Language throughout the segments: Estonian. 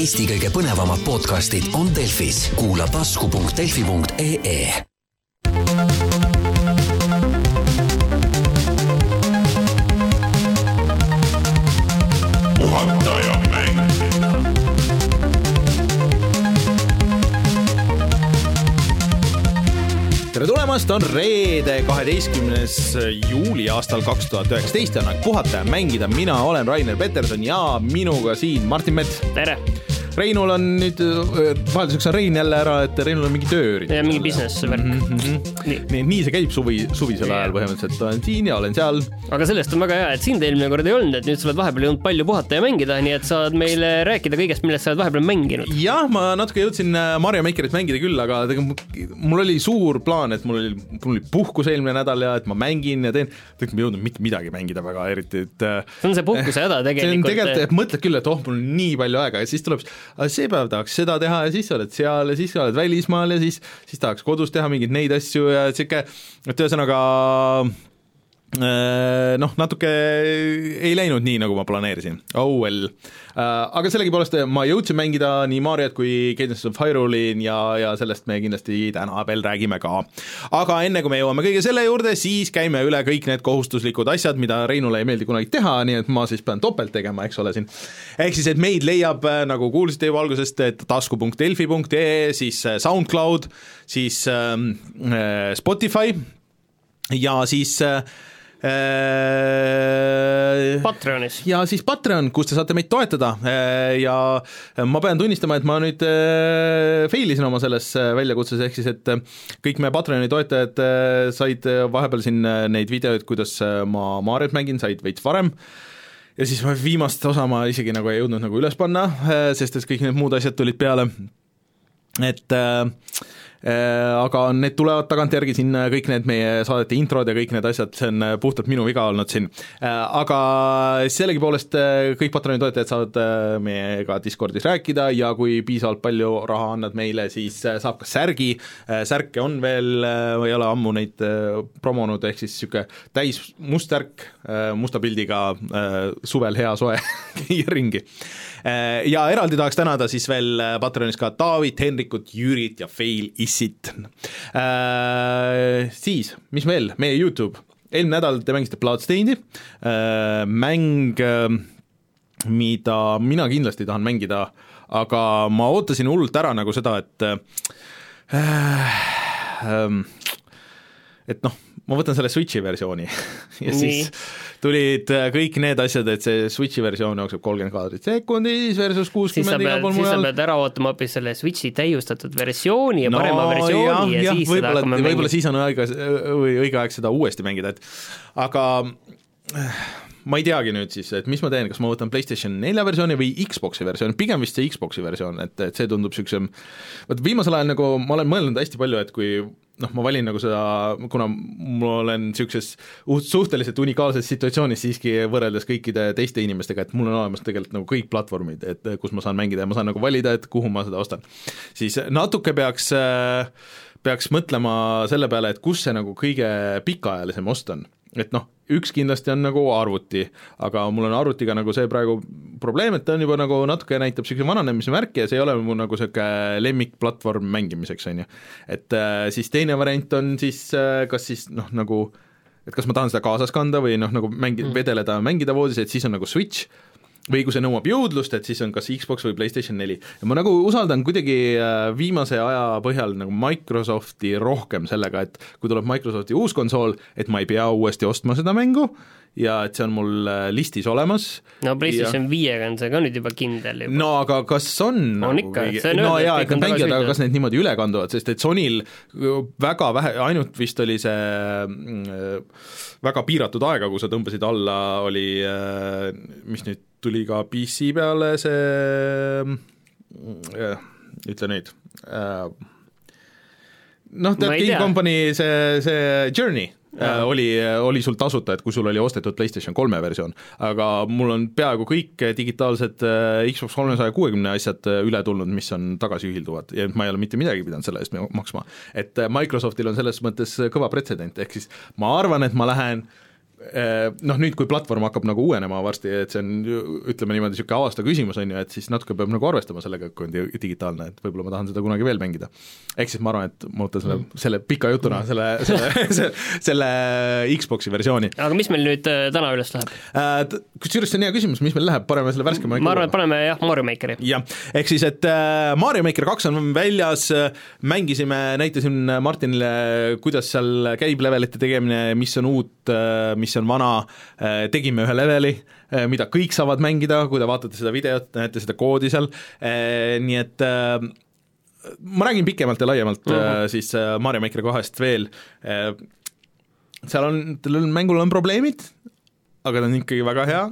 Eesti kõige põnevamad podcastid on Delfis, kuula tasku.delfi.ee tere tulemast, on reede, kaheteistkümnes juuli aastal kaks tuhat üheksateist ja on aeg puhata ja mängida, mina olen Rainer Peterson ja minuga siin Martin Mets. tere, Reinul on nüüd, vahelduseks on Rein jälle ära, et Reinul on mingi tööüritus. ja mingi business värk mm. -hmm. nii, nii, nii see käib suvi, suvisel ajal põhimõtteliselt, olen siin ja olen seal. aga sellest on väga hea, et sind eelmine kord ei olnud, et nüüd sa oled vahepeal jõudnud palju puhata ja mängida, nii et saad meile rääkida kõigest, millest sa oled vahepeal mänginud. jah, ma natuke jõudsin äh, Mario Makerit mängida küll, aga tegelikult mul oli suur plaan, et mul oli, mul oli puhkus eelmine nädal ja et ma mängin ja teen, tegelikult ma ei jõudnud mitte midagi mängida väga eriti, et äh, see on see puhkuse häda see on tegelikult, tegelikult, et mõtled küll, et oh, mul on nii palju aega ja siis tuleb, see päev tahaks seda teha ja siis sa oled seal ja siis sa oled välismaal ja siis, siis tahaks kodus teha mingeid neid asju ja sihuke, et ühesõnaga noh, natuke ei läinud nii, nagu ma planeerisin, oh well. aga sellegipoolest ma jõudsin mängida nii Mariot kui Cadence of Hyrule'i ja, ja sellest me kindlasti täna veel räägime ka. aga enne kui me jõuame kõige selle juurde, siis käime üle kõik need kohustuslikud asjad, mida Reinule ei meeldi kunagi teha, nii et ma siis pean topelt tegema, eks ole siin. ehk siis, et meid leiab, nagu kuulsite juba algusest, et tasku.delfi.ee, siis äh, SoundCloud, siis ähm, äh, Spotify ja siis äh, äh, Patreonis. ja siis Patreon, kus te saate meid toetada. Ja ma pean tunnistama, et ma nüüd äh, fail isin oma selles äh, väljakutses, ehk siis et äh, kõik meie Patreoni toetajad äh, said äh, vahepeal siin äh, neid videoid, kuidas äh, ma Mariot mängin, said veits varem. Ja siis ma viimast osa ma isegi nagu ei jõudnud nagu üles panna, sest et kõik need muud asjad tulid peale, et äh, äh, aga need tulevad tagantjärgi siin, kõik need meie saadete introd ja kõik need asjad, see on äh, puhtalt minu viga olnud siin. Äh,, aga sellegipoolest äh, kõik Patreoni toetajad saavad äh, meiega Discordis rääkida ja kui piisavalt palju raha annad meile, siis äh, saab ka särgi. Äh,, särke on veel, ma ei ole ammu neid äh, promonud, ehk siis niisugune täis must särk äh, musta pildiga äh, suvel hea soe käia ringi. Äh, ja eraldi tahaks tänada siis veel äh, Patreonis ka Taavit, Henrikut, Jürit ja Fail Issit. Siis, mis veel, meie Youtube, eelmine nädal te mängisite Bloodstained'i, mäng, mida mina kindlasti tahan mängida, aga ma ootasin hullult ära nagu seda, et äh, ähm, et noh, ma võtan selle Switchi versiooni ja Nii. Tulid äh, kõik need asjad, et see Switchi versioon jookseb kolmkümmend kaadrit sekundis versus kuuskümmend igal pool siis sa mujal. pead ära ootama hoopis selle Switchi täiustatud versiooni ja parema versiooni ja, ja siis seda võib-olla, hakkame võib-olla mängima. siis on aega või õige aeg seda uuesti mängida, et aga äh, ma ei teagi nüüd siis, et mis ma teen, kas ma võtan PlayStation nelja versiooni või Xbox'i versiooni, pigem vist see Xbox'i versioon, et, et see tundub niisugusem vot viimasel ajal nagu ma olen mõelnud hästi palju, et kui noh, ma valin nagu seda, kuna ma olen niisuguses suhteliselt unikaalses situatsioonis siiski võrreldes kõikide teiste inimestega, et mul on olemas tegelikult nagu kõik platvormid, et kus ma saan mängida ja ma saan nagu valida, et kuhu ma seda ostan. siis natuke peaks äh, peaks mõtlema selle peale, et kus see nagu kõige pikaajalisem ost on. Et noh, üks kindlasti on nagu arvuti, aga mul on arvutiga nagu see praegu probleem, et ta on juba nagu natuke näitab niisuguse vananemise märki ja see ei ole mu nagu niisugune lemmikplatvorm mängimiseks, on ju. et äh, siis teine variant on siis äh, kas siis noh, nagu et kas ma tahan seda kaasas kanda või noh, nagu mängi- mm., vedeleda mängida voodis, et siis on nagu Switch või kui see nõuab jõudlust, et siis on kas Xbox või PlayStation neli. ja ma nagu usaldan kuidagi äh, viimase aja põhjal nagu Microsofti rohkem sellega, et kui tuleb Microsofti uus konsool, et ma ei pea uuesti ostma seda mängu ja et see on mul äh, listis olemas. no PlayStation viiega on see ka nüüd juba kindel juba. no aga kas on On nagu ikka, see on no öeldud, et kõik on tagasi aga kas need niimoodi üle kanduvad, sest et Sonyl väga vähe, ainult vist oli see mm, väga piiratud aega, kui sa tõmbasid alla, oli äh, mis nüüd tuli ka PC peale see mm, ütle nüüd äh, noh, tead Game. Company see, see Journey äh, Jaa. oli, oli sul tasuta, et kui sul oli ostetud PlayStation kolme versioon, aga mul on peaaegu kõik digitaalsed äh, Xbox kolmesaja kuuekümne asjad äh, üle tulnud, mis on tagasiühilduvad ja ma ei ole mitte midagi pidanud selle eest maksma. et äh, Microsoftil on selles mõttes kõva pretsedent, ehk siis ma arvan, et ma lähen noh, nüüd, kui platvorm hakkab nagu uuenema varsti, et see on ütleme niimoodi, niisugune aasta küsimus, on ju, et siis natuke peab nagu arvestama sellega, kui on di- digitaalne, et võib-olla ma tahan seda kunagi veel mängida. ehk siis ma arvan, et ma võtan selle, selle pika jutuna selle, selle, selle, selle Xbox'i versiooni aga mis meil nüüd äh, täna üles läheb? äh,. Kusjuures see on hea küsimus, mis meil läheb, paneme selle värskema ma arvan, et paneme jah, Mario Makeri. jah, ehk siis, et äh, Mario Maker kaks on väljas, mängisime, näitasin Martinile, kuidas seal käib levelite tegemine, mis on uut, mis on vana, tegime ühe leveli, mida kõik saavad mängida, kui te vaatate seda videot, näete seda koodi seal, nii et äh, ma räägin pikemalt ja laiemalt mm -hmm. siis äh, Mario Maker kahest veel, seal on, sellel mängul on probleemid, aga ta on ikkagi väga hea,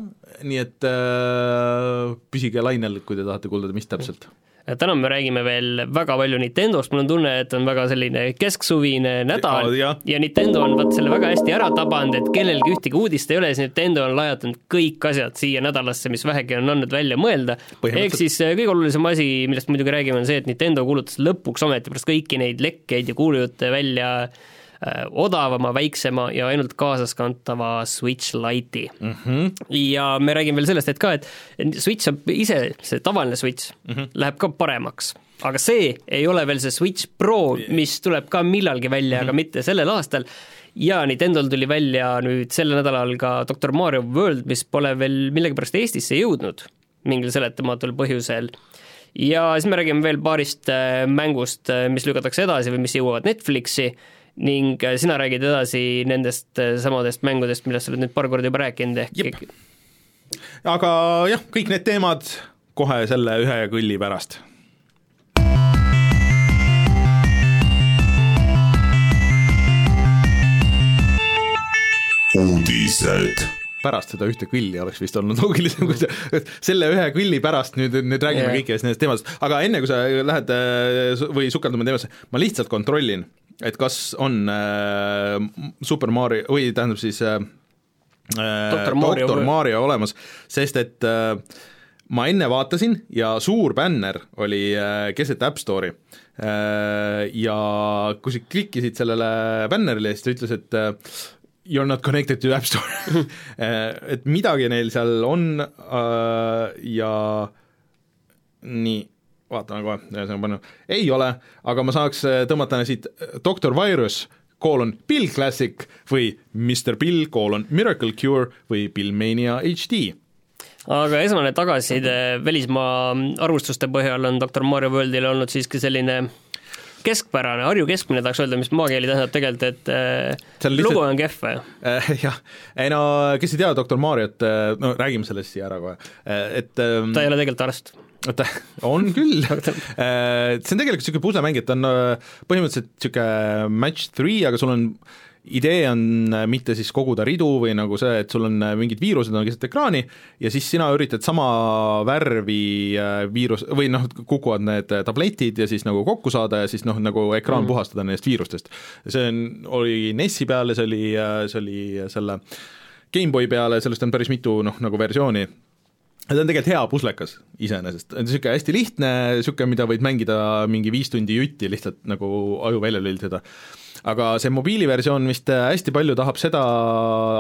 nii et äh, püsige lainel, kui te tahate kuulda, mis täpselt. Täna me räägime veel väga palju Nintendost, mul on tunne, et on väga selline kesksuvine nädal. Ja- ja Nintendo on vot selle väga hästi ära tabanud, et kellelgi ühtegi uudist ei ole, siis Nintendo on lajatanud kõik asjad siia nädalasse, mis vähegi on andnud välja mõelda. Ehk siis äh, kõige olulisem asi, millest muidugi räägime, on see, et Nintendo kuulutas lõpuks ometi pärast kõiki neid lekkeid ja kuulujutte välja odavama, väiksema ja ainult kaasaskantava Switch Lite'i mm. -hmm. ja me räägime veel sellest, et ka, et Switch on ise, see tavaline Switch mm -hmm. läheb ka paremaks, aga see ei ole veel see Switch Pro, mis tuleb ka millalgi välja mm, -hmm. aga mitte sellel aastal ja Nintendo'l tuli välja nüüd sel nädalal ka Doctor Mario World, mis pole veel millegipärast Eestisse jõudnud mingil seletamatul põhjusel ja siis me räägime veel paarist äh, mängust, mis lükatakse edasi või mis jõuavad Netflixi ning äh, sina räägid edasi nendest äh, samadest mängudest, millest sa oled nüüd paar korda juba rääkinud, ehk Jep. aga jah, kõik need teemad kohe selle ühe kõlli pärast uudised. pärast seda ühte kõlli oleks vist olnud loogilisem, kui sa, et selle ühe kõlli pärast nüüd, nüüd räägime yeah. kõikidest nendest teemadest, aga enne kui sa lähed äh, või sukeldume teemasse, ma lihtsalt kontrollin, et kas on äh, Super Mario või tähendab siis äh, Doktor Mario Doktor Mario olemas, sest et äh, ma enne vaatasin ja suur bänner oli äh, keset App Store'i. Äh, ja kui sa klikkisid sellele bännerile, siis ta ütles, et äh, you are not connected to App Store. Äh, et midagi neil seal on äh, ja nii, vaatame kohe, ühesõnaga palju, ei ole, aga ma saaks äh, tõmmata siit Doctor Virus koolon Bill Classic või Mr Bill koolon Miracle Cure või Billmania HD aga esmane tagasiside välismaa arvustuste põhjal on Doctor Mario Worldil olnud siiski selline keskpärane, Harju keskmine tahaks öelda, mis maakeeli tähendab tegelikult, et äh, lihtsalt- lugu on kehv. Äh, jah, ei no kes ei tea Doktor Mariot, no räägime sellest siia ära kohe, et ähm, ta ei ole tegelikult arst. oota, on küll see on tegelikult niisugune puslemäng, et on äh, põhimõtteliselt niisugune match three, aga sul on idee on äh, mitte siis koguda ridu või nagu see, et sul on äh, mingid viirused on keset ekraani ja siis sina üritad sama värvi äh, viirus või noh, kukuvad need äh, tabletid ja siis nagu kokku saada ja siis noh, nagu ekraan mm. puhastada nendest viirustest. see on, oli NES-i peal ja see oli, see oli selle GameBoy peale, sellest on päris mitu noh, nagu versiooni ta on tegelikult hea puslekas iseenesest, niisugune hästi lihtne, niisugune, mida võid mängida mingi viis tundi jutti lihtsalt nagu aju välja lülitada. aga see mobiiliversioon vist hästi palju tahab seda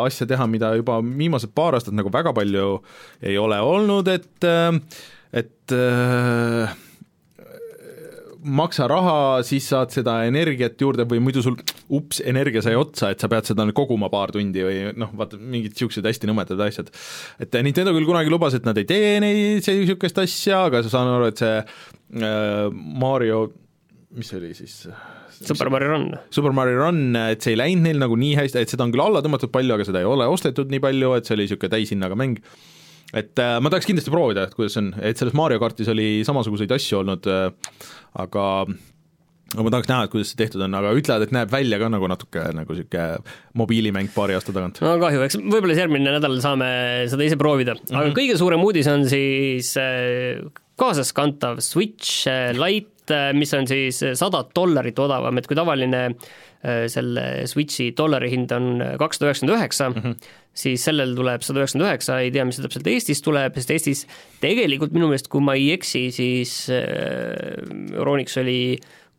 asja teha, mida juba viimased paar aastat nagu väga palju ei ole olnud, et et äh, maksa raha, siis saad seda energiat juurde või muidu sul ups, energia sai otsa, et sa pead seda koguma paar tundi või noh, vaata mingid niisugused hästi nõmedad asjad. et Nintendo küll kunagi lubas, et nad ei tee neid, niisugust asja, aga sa saan aru, et see äh, Mario, mis see oli siis? Super Mario Run. Super Mario Run, et see ei läinud neil nagu nii hästi, et seda on küll alla tõmmatud palju, aga seda ei ole ostetud nii palju, et see oli niisugune täishinnaga mäng et äh, ma tahaks kindlasti proovida, et kuidas see on, et selles Mario kartis oli samasuguseid asju olnud äh,, aga aga ma tahaks näha, et kuidas see tehtud on, aga ütlevad, et näeb välja ka nagu natuke nagu niisugune mobiilimäng paari aasta tagant. no kahju, eks võib-olla siis järgmine nädal saame seda ise proovida, aga mm -hmm. kõige suurem uudis on siis äh, kaasaskantav Switch äh, Lite, mis on siis sada dollarit odavam, et kui tavaline äh, selle Switchi dollari hind on kakssada üheksakümmend üheksa, siis sellel tuleb sada üheksakümmend üheksa, ei tea, mis täpselt Eestis tuleb, sest Eestis tegelikult minu meelest, kui ma ei eksi, siis äh, Euronix oli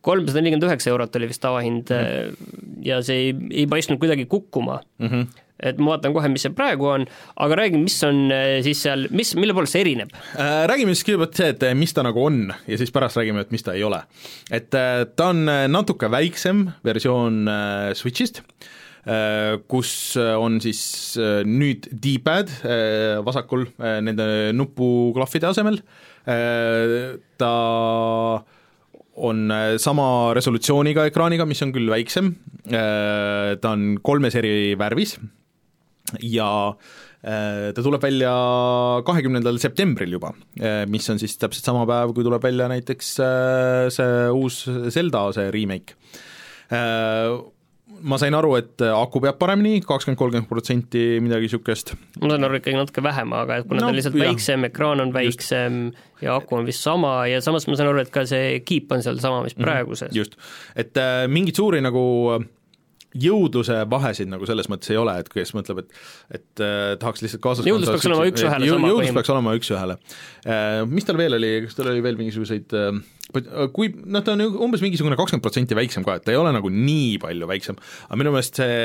kolmsada nelikümmend üheksa eurot oli vist tavahind mm -hmm. ja see ei, ei paistnud kuidagi kukkuma mm. -hmm. Et ma vaatan kohe, mis see praegu on, aga räägi, mis on äh, siis seal, mis, mille poolest see erineb? Äh, räägime siis kõigepealt see, et mis ta nagu on ja siis pärast räägime, et mis ta ei ole. et ta on natuke väiksem versioon Switch'ist, kus on siis nüüd D-pad vasakul nende nupuklahvide asemel, ta on sama resolutsiooniga ekraaniga, mis on küll väiksem, ta on kolmes eri värvis ja äh, ta tuleb välja kahekümnendal septembril juba, äh, mis on siis täpselt sama päev, kui tuleb välja näiteks äh, see uus Zelda, see remake. Ma sain aru, et aku peab paremini, kakskümmend, kolmkümmend protsenti, midagi niisugust. ma saan aru ikkagi natuke vähem, aga et kuna no, ta on lihtsalt jah. väiksem, ekraan on väiksem just. ja aku on vist sama ja samas ma saan aru, et ka see kiip on seal sama, mis mhm. praeguses. just, et äh, mingeid suuri nagu äh, jõudluse vahesid nagu selles mõttes ei ole, et kes mõtleb, et et äh, tahaks lihtsalt kaasas jõudlus peaks olema üks-ühele sama jõudlus peaks olema üks-ühele äh,. Mis tal veel oli, kas tal oli veel mingisuguseid äh, kui noh, ta on umbes mingisugune kakskümmend protsenti väiksem ka, et ta ei ole nagu nii palju väiksem, aga minu meelest see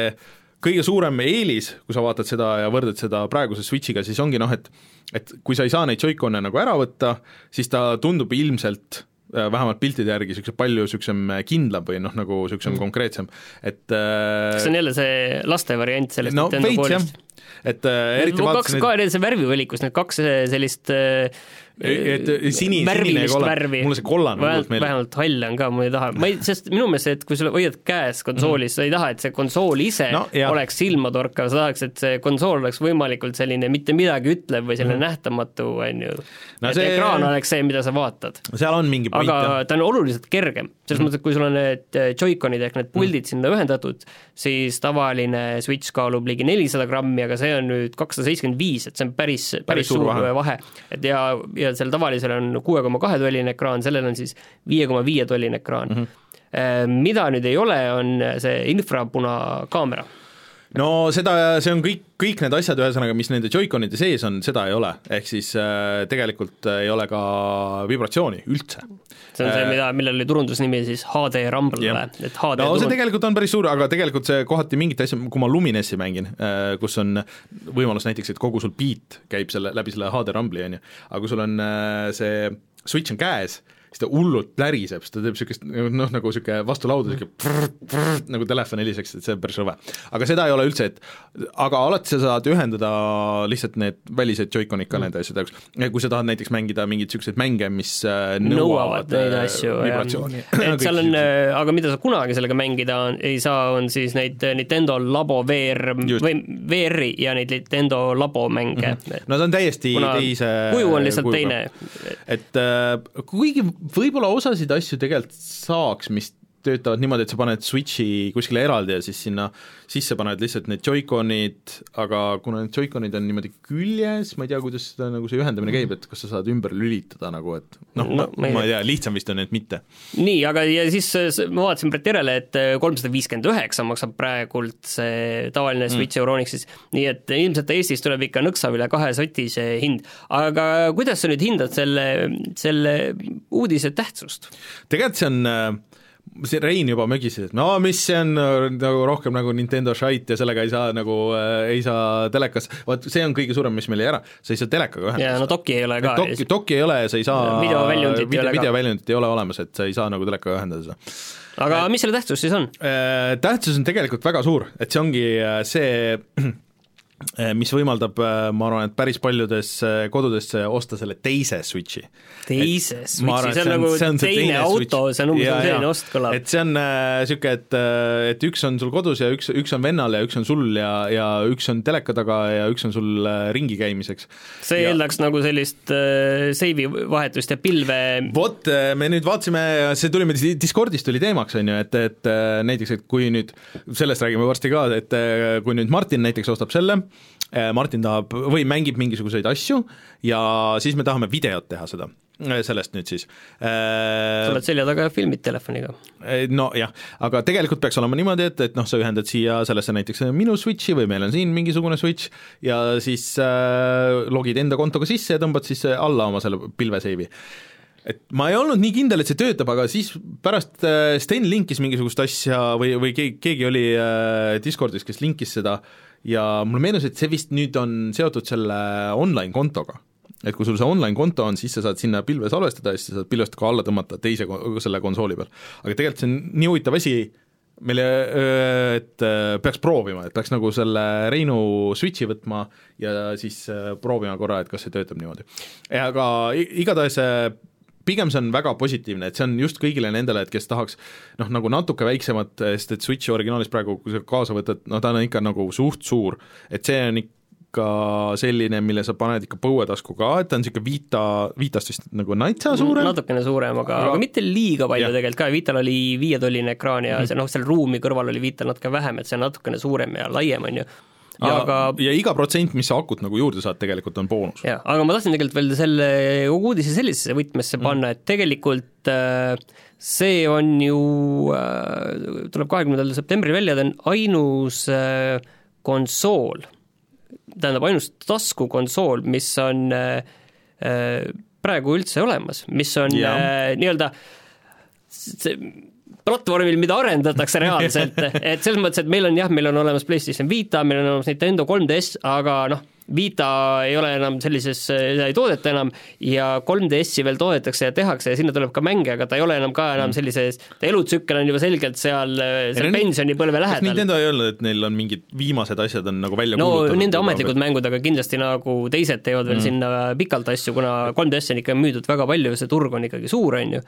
kõige suurem eelis, kui sa vaatad seda ja võrdled seda praeguse Switchiga, siis ongi noh, et et kui sa ei saa neid Joy-Con'e nagu ära võtta, siis ta tundub ilmselt Äh, vähemalt piltide järgi niisuguse palju niisugusem äh, kindlam või noh, nagu niisugusem mm. konkreetsem, et äh, kas see on jälle see laste variant sellest no, Nintendo koolist? et äh, eriti vaatasin kaks ka, see värvivõlikus, need kaks sellist äh, et sini, sinine kollane, mulle see kollane vähemalt, vähemalt hall on ka, ma ei taha, ma ei, sest minu meelest, et kui sa hoiad käes konsoolis mm, -hmm. sa ei taha, et see konsool ise no, jah. oleks silmatorkav, sa tahaks, et see konsool oleks võimalikult selline mitte midagi ütlev või selline mm -hmm. nähtamatu, on ju et see... ekraan oleks see, mida sa vaatad. seal on mingi point, aga jah. ta on oluliselt kergem, selles mm -hmm. mõttes, et kui sul on need äh, Joy-Conid ehk need puldid mm -hmm. sinna ühendatud, siis tavaline Switch kaalub ligi nelisada grammi, aga see on nüüd kakssada seitsekümmend viis, et see on päris, päris, päris suur vahe, vahe., et ja, ja seal tavalisel on kuue koma kahe tolline ekraan, sellel on siis viie koma viie tolline ekraan mm. -hmm. mida nüüd ei ole, on see infrapunakaamera no seda, see on kõik, kõik need asjad, ühesõnaga, mis nende Joy-Conide sees on, seda ei ole, ehk siis äh, tegelikult ei ole ka vibratsiooni üldse. see on see, äh, mida, millel oli turundusnimi siis HD Rumble, et HD no turund... see tegelikult on päris suur, aga tegelikult see kohati mingit asja, kui ma Luminessi mängin äh,, kus on võimalus näiteks, et kogu sul beat käib selle, läbi selle HD Rumble'i, on ju, aga kui sul on äh, see Switch on käes, siis ta hullult pläriseb, siis ta teeb niisugust noh, nagu niisugune vastu lauda niisugune nagu telefon heliseks, et see on päris rõve. aga seda ei ole üldse, et aga alati sa saad ühendada lihtsalt need välised Joy-Conid ka mm. nende asjade jaoks, kui sa tahad näiteks mängida mingeid niisuguseid mänge, mis äh, nõuavad, neid äh, asju, vibratsiooni. et seal on, äh, aga mida sa kunagi sellega mängida on, ei saa, on siis neid Nintendo Labo VR Just. või VR-i ja neid Nintendo Labo mänge mm. -hmm. no ta on täiesti Kuna teise kuju on lihtsalt kujuga. teine. et kuigi võib-olla osasid asju tegelikult saaks, mis töötavad niimoodi, et sa paned Switchi kuskile eraldi ja siis sinna sisse paned lihtsalt need Joy-Conid, aga kuna need Joy-Conid on niimoodi küljes, ma ei tea, kuidas seda nagu see ühendamine käib, et kas sa saad ümber lülitada nagu, et noh no, ma, ma ei tea, lihtsam vist on, et mitte. nii, aga ja siis ma vaatasin praegu järele, et kolmsada viiskümmend üheksa maksab praegult see tavaline mm. Switch mm. Euronixis, nii et ilmselt Eestis tuleb ikka nõksa üle kahe soti see hind. aga kuidas sa nüüd hindad selle, selle uudise tähtsust? tegelikult see on äh, see Rein juba mögises, et no mis see on nagu rohkem nagu Nintendo Shite ja sellega ei saa nagu äh,, ei saa telekas, vot see on kõige suurem, mis meil jäi ära, sa ei saa telekaga ühendada. jaa, no doki ei ole ka. doki, doki ei ole ja sa ei saa videoväljundit video, ei ole ka. videoväljundit ei ole olemas, et sa ei saa nagu telekaga ühendada seda. aga mis selle tähtsus siis on? Äh, tähtsus on tegelikult väga suur, et see ongi äh, see mis võimaldab, eh, ma arvan, et päris paljudes eh, kodudes osta selle teise Switchi. teise et, Switchi, see on nagu see on teine, teine auto, see on umbes selline ost kõlab. et see on niisugune äh,, et, et üks on sul kodus ja üks, üks on vennal ja üks on sul ja, ja üks on teleka taga ja üks on sul äh, ringi käimiseks. see ja... eeldaks nagu sellist äh, seivi vahetust ja pilve vot, me nüüd vaatasime, see tuli meil Discordis tuli teemaks, on ju, et, et näiteks, et kui nüüd, sellest räägime varsti ka, et kui nüüd Martin näiteks ostab selle, Äh, Martin tahab või mängib mingisuguseid asju ja siis me tahame videot teha seda, äh, sellest nüüd siis. Äh, sa oled selja taga ja filmid telefoniga. nojah, aga tegelikult peaks olema niimoodi, et, et noh, sa ühendad siia sellesse näiteks minu Switchi või meil on siin mingisugune Switch ja siis äh, logid enda kontoga sisse ja tõmbad siis alla oma selle pilveseivi et ma ei olnud nii kindel, et see töötab, aga siis pärast Sten linkis mingisugust asja või, või keegi, keegi oli Discordis, kes linkis seda ja mulle meenus, et see vist nüüd on seotud selle online kontoga et kui sul see online konto on, siis sa saad sinna pilve salvestada ja siis sa saad pilvest ka alla tõmmata teise, selle konsooli peal. aga tegelikult see on nii huvitav asi, mille, et peaks proovima, et peaks nagu selle Reinu Switchi võtma ja siis proovima korra, et kas see töötab niimoodi. aga igatahes pigem see on väga positiivne, et see on just kõigile nendele, et kes tahaks noh, nagu natuke väiksemat, sest et Switchi originaalis praegu, kui sa kaasa võtad, no ta on ikka nagu suht suur, et see on ikka selline, mille sa paned ikka põuetasku ka, et ta on niisugune Vita, Vitast vist nagu natsa mm, suurem? natukene suurem, aga, aga mitte liiga palju ja. tegelikult ka, Vital oli viietolline ekraan ja mm. see noh, seal ruumi kõrval oli Vital natuke vähem, et see on natukene suurem ja laiem, on ju ja, aga ja iga protsent, mis sa akut nagu juurde saad, tegelikult on boonus. jah, aga ma tahtsin tegelikult veel selle uudise sellisesse võtmesse mm. panna, et tegelikult äh, see on ju äh,, tuleb kahekümnendal septembril välja, ta on ainus äh, konsool, tähendab ainus taskukonsool, mis on praegu üldse olemas, mis on äh, nii-öelda see platvormil, mida arendatakse reaalselt, et selles mõttes, et meil on jah, meil on olemas PlayStation Vita, meil on olemas Nintendo 3DS, aga noh, Vita ei ole enam sellises, seda ei toodeta enam ja 3DS-i veel toodetakse ja tehakse ja sinna tuleb ka mänge, aga ta ei ole enam ka enam mm. sellises, ta elutsükkel on juba selgelt seal, seal pensionipõlve lähedal. Nintendo ei öelnud, et neil on mingid viimased asjad on nagu välja no kuulutatud? nende ametlikud mängud, aga kindlasti nagu teised teevad veel mm. sinna pikalt asju, kuna 3DS on ikka müüdud väga palju ja see turg on ikkagi suur, on ju,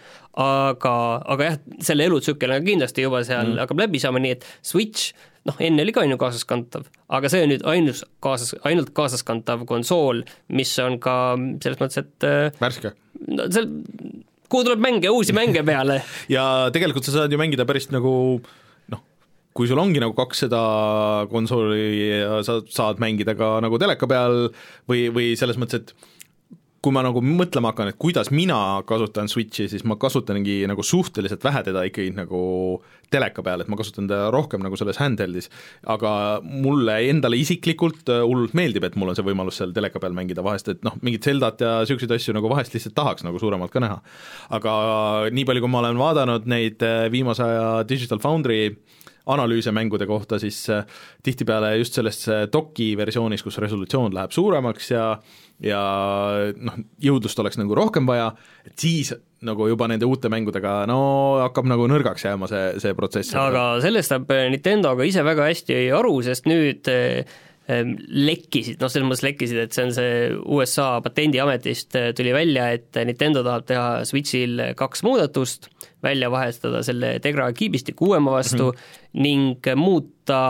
aga, aga jah, selle elutsükkel on kindlasti juba seal mm. hakkab läbi saama, nii et Switch noh, enne oli ka on ju kaasaskantav, aga see on nüüd ainus kaasas, ainult kaasaskantav konsool, mis on ka selles mõttes, et äh, värske? no seal, kuhu tuleb mänge, uusi mänge peale ja tegelikult sa saad ju mängida päris nagu noh, kui sul ongi nagu kaks seda konsooli ja sa saad mängida ka nagu teleka peal või, või selles mõttes, et kui ma nagu mõtlema hakkan, et kuidas mina kasutan Switchi, siis ma kasutangi nagu suhteliselt vähe teda ikkagi nagu teleka peal, et ma kasutan teda rohkem nagu selles handheld'is, aga mulle endale isiklikult äh, hullult meeldib, et mul on see võimalus seal teleka peal mängida vahest, et noh, mingit Zeldat ja niisuguseid asju nagu vahest lihtsalt tahaks nagu suuremalt ka näha. aga nii palju, kui ma olen vaadanud neid äh, viimase aja Digital Foundry analüüse mängude kohta, siis äh, tihtipeale just selles doki versioonis, kus resolutsioon läheb suuremaks ja ja noh, jõudlust oleks nagu rohkem vaja, et siis nagu juba nende uute mängudega no hakkab nagu nõrgaks jääma see, see protsess. aga sellest saab Nintendo ka ise väga hästi aru, sest nüüd eh, lekkisid, noh, selles mõttes lekkisid, et see on see USA patendiametist eh, tuli välja, et Nintendo tahab teha Switchil kaks muudatust, välja vahetada selle Tegra kiibistiku uuema vastu mm -hmm. ning muuta